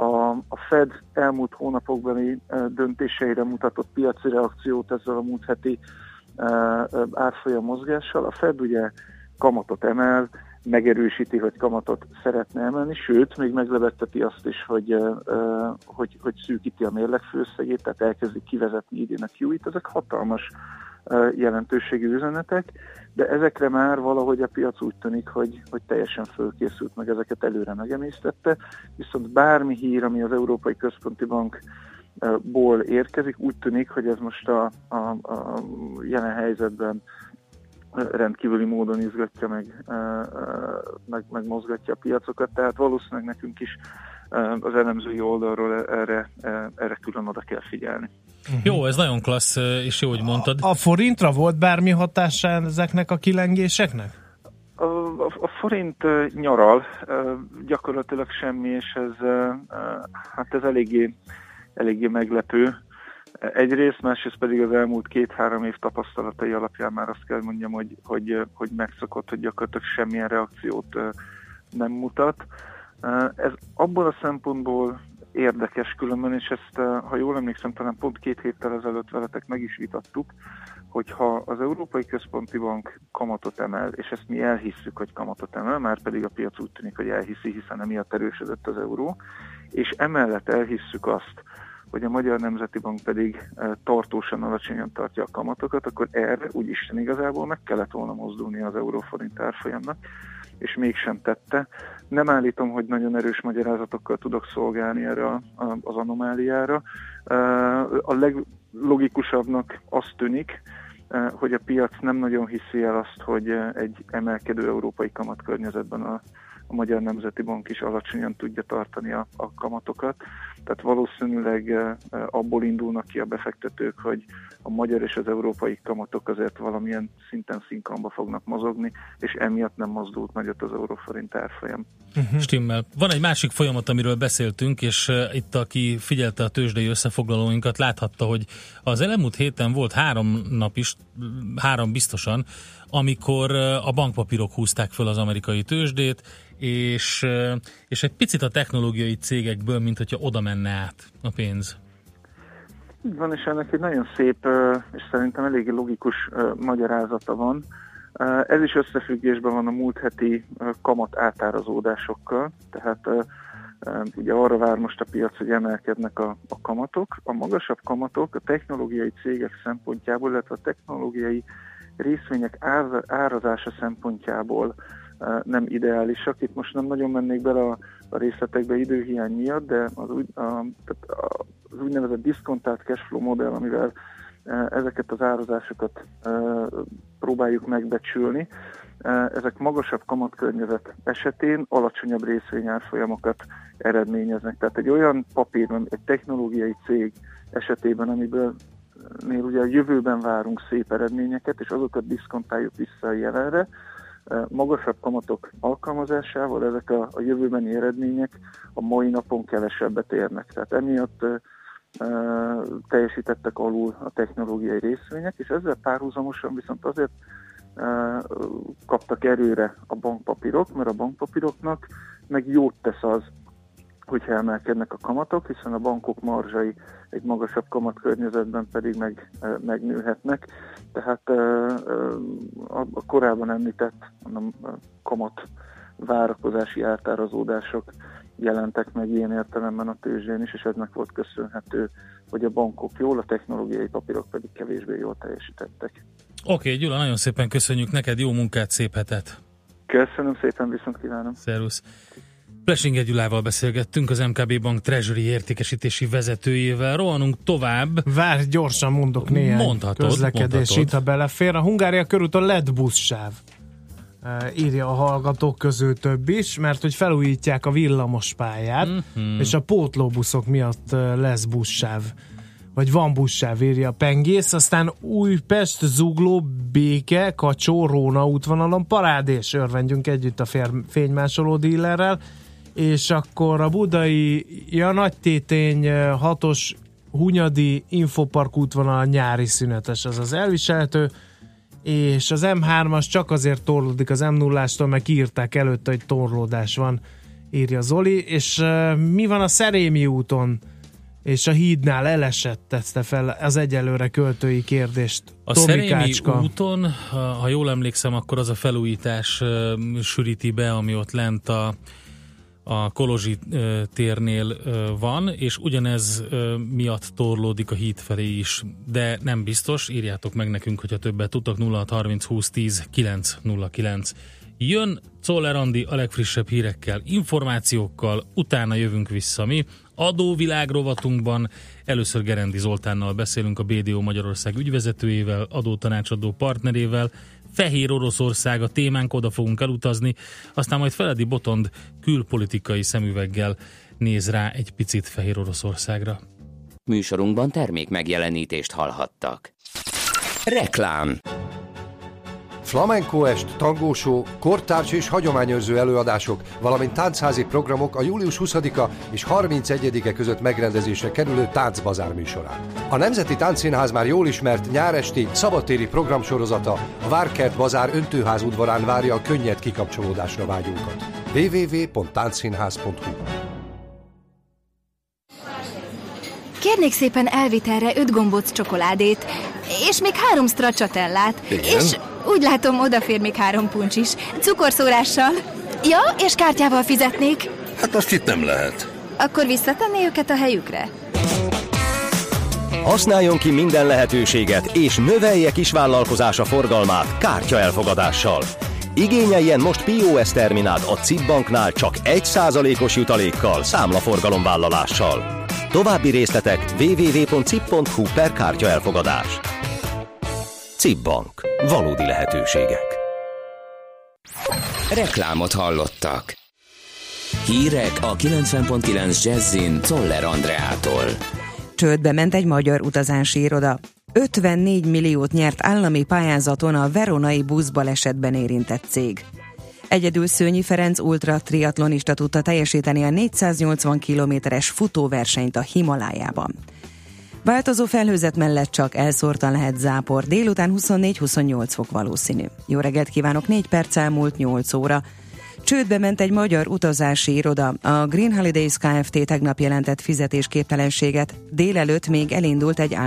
a, a Fed elmúlt hónapokbeli döntéseire mutatott piaci reakciót ezzel a múlt heti árfolyam mozgással. A Fed ugye kamatot emel, megerősíti, hogy kamatot szeretne emelni, sőt, még meglevetteti azt is, hogy, hogy, hogy szűkíti a mérleg főszegét, tehát elkezdi kivezetni idén a QE-t. Ezek hatalmas jelentőségű üzenetek, de ezekre már valahogy a piac úgy tűnik, hogy, hogy teljesen fölkészült, meg ezeket előre megemésztette, viszont bármi hír, ami az Európai Központi Bank ból érkezik, úgy tűnik, hogy ez most a, a, a jelen helyzetben rendkívüli módon izgatja meg, meg, meg mozgatja a piacokat, tehát valószínűleg nekünk is az elemzői oldalról erre, erre külön oda kell figyelni. Uh-huh. Jó, ez nagyon klassz, és jó, hogy mondtad. A, a forintra volt bármi hatása ezeknek a kilengéseknek? A, a, a forint nyaral, gyakorlatilag semmi, és ez, hát ez eléggé, eléggé meglepő. Egyrészt, másrészt pedig az elmúlt két-három év tapasztalatai alapján már azt kell mondjam, hogy, hogy, hogy megszokott, hogy gyakorlatilag semmilyen reakciót nem mutat. Ez abból a szempontból érdekes különben, és ezt, ha jól emlékszem, talán pont két héttel ezelőtt veletek meg is vitattuk, hogyha az Európai Központi Bank kamatot emel, és ezt mi elhisszük, hogy kamatot emel, már pedig a piac úgy tűnik, hogy elhiszi, hiszen emiatt erősödött az euró, és emellett elhisszük azt, hogy a Magyar Nemzeti Bank pedig eh, tartósan alacsonyan tartja a kamatokat, akkor erre úgy Isten igazából meg kellett volna mozdulni az euróforint árfolyamnak, és mégsem tette. Nem állítom, hogy nagyon erős magyarázatokkal tudok szolgálni erre az anomáliára. Eh, a leglogikusabbnak azt tűnik, eh, hogy a piac nem nagyon hiszi el azt, hogy egy emelkedő európai kamatkörnyezetben a a Magyar Nemzeti Bank is alacsonyan tudja tartani a, a kamatokat. Tehát valószínűleg eh, abból indulnak ki a befektetők, hogy a magyar és az európai kamatok azért valamilyen szinten szinkronba fognak mozogni, és emiatt nem mozdult nagyot az euróforint árfolyam. Uh-huh. Stimmel. Van egy másik folyamat, amiről beszéltünk, és uh, itt aki figyelte a tőzsdei összefoglalóinkat, láthatta, hogy az elmúlt héten volt három nap is, három biztosan, amikor a bankpapírok húzták föl az amerikai tőzsdét, és, és egy picit a technológiai cégekből, mint hogyha oda menne át a pénz. Így van, és ennek egy nagyon szép és szerintem eléggé logikus magyarázata van. Ez is összefüggésben van a múlt heti kamat átárazódásokkal, tehát ugye arra vár most a piac, hogy emelkednek a, a kamatok. A magasabb kamatok a technológiai cégek szempontjából, illetve a technológiai részvények ár, árazása szempontjából nem ideálisak. Itt most nem nagyon mennék bele a, a részletekbe időhiány miatt, de az, úgy, a, tehát az úgynevezett diszkontált cashflow modell, amivel ezeket az árazásokat próbáljuk megbecsülni. Ezek magasabb kamatkörnyezet esetén alacsonyabb részvényárfolyamokat eredményeznek. Tehát egy olyan papír, egy technológiai cég esetében, amiből még ugye a jövőben várunk szép eredményeket, és azokat diszkontáljuk vissza a jelenre, magasabb kamatok alkalmazásával ezek a, a jövőbeni eredmények a mai napon kevesebbet érnek. Tehát emiatt teljesítettek alul a technológiai részvények, és ezzel párhuzamosan viszont azért kaptak erőre a bankpapírok, mert a bankpapíroknak meg jót tesz az, hogyha emelkednek a kamatok, hiszen a bankok marzsai egy magasabb kamatkörnyezetben pedig meg, megnőhetnek. Tehát a korábban említett mondom, kamat várakozási átárazódások jelentek meg ilyen értelemben a tőzsdén is, és eznek volt köszönhető, hogy a bankok jól, a technológiai papírok pedig kevésbé jól teljesítettek. Oké, okay, Gyula, nagyon szépen köszönjük neked, jó munkát, szép hetet! Köszönöm szépen, viszont kívánom! Szervusz! Plesinger Gyulával beszélgettünk, az MKB Bank Treasury értékesítési vezetőjével. Rohanunk tovább. Várj, gyorsan mondok néhány mondhatod, közlekedés itt, ha belefér. A Hungária körúton LED buszsáv. E, írja a hallgatók közül több is, mert hogy felújítják a villamos pályát, mm-hmm. és a pótlóbuszok miatt lesz buszsáv. Vagy van buszsáv, írja a pengész, aztán Újpest, Zugló, Béke, Kacsó, Róna útvonalon parádés, örvendjünk együtt a fér- fénymásoló dílerrel, és akkor a budai ja, nagy tétény hatos Hunyadi Infopark útvonal nyári szünetes, az az elviselhető, és az M3-as csak azért torlódik az m 0 mert írták előtte, hogy torlódás van, írja Zoli, és uh, mi van a Szerémi úton? és a hídnál elesett tette fel az egyelőre költői kérdést. A Szerémi úton, ha jól emlékszem, akkor az a felújítás uh, sűríti be, ami ott lent a a Kolozsi térnél van, és ugyanez miatt torlódik a híd felé is, de nem biztos, írjátok meg nekünk, hogyha többet tudtok, 0630 20 10 909. Jön Czoller Andi a legfrissebb hírekkel, információkkal, utána jövünk vissza mi. Adóvilág rovatunkban először Gerendi Zoltánnal beszélünk a BDO Magyarország ügyvezetőjével, adótanácsadó partnerével, Fehér Oroszország a témánk, oda fogunk elutazni, aztán majd Feledi Botond külpolitikai szemüveggel néz rá egy picit Fehér Oroszországra. Műsorunkban termék megjelenítést hallhattak. Reklám Flamenco est, tangósó, kortárs és hagyományőrző előadások, valamint táncházi programok a július 20-a és 31-e között megrendezésre kerülő táncbazár műsorán. A Nemzeti Táncszínház már jól ismert nyáresti, szabadtéri programsorozata a Várkert Bazár öntőház udvarán várja a könnyed kikapcsolódásra vágyókat. www.táncszínház.hu Kérnék szépen elvitelre öt gombóc csokoládét, és még három stracciatellát, és úgy látom, odafér még három puncs is. Cukorszórással. Ja, és kártyával fizetnék. Hát azt itt nem lehet. Akkor visszatenné őket a helyükre? Használjon ki minden lehetőséget, és növelje kisvállalkozása forgalmát kártya elfogadással. Igényeljen most POS terminált a CIP banknál csak 1%-os jutalékkal, számlaforgalomvállalással. További részletek www.cip.hu per kártya elfogadás. CIP Bank. Valódi lehetőségek. Reklámot hallottak. Hírek a 90.9 Jazzin Toller Andreától. Csődbe ment egy magyar utazási iroda. 54 milliót nyert állami pályázaton a veronai buszbalesetben érintett cég. Egyedül Szőnyi Ferenc ultra triatlonista tudta teljesíteni a 480 kilométeres futóversenyt a Himalájában. Változó felhőzet mellett csak elszórtan lehet zápor, délután 24-28 fok valószínű. Jó reggelt kívánok, 4 perc elmúlt 8 óra. Csődbe ment egy magyar utazási iroda. A Green Holidays Kft. tegnap jelentett fizetésképtelenséget. Délelőtt még elindult egy általános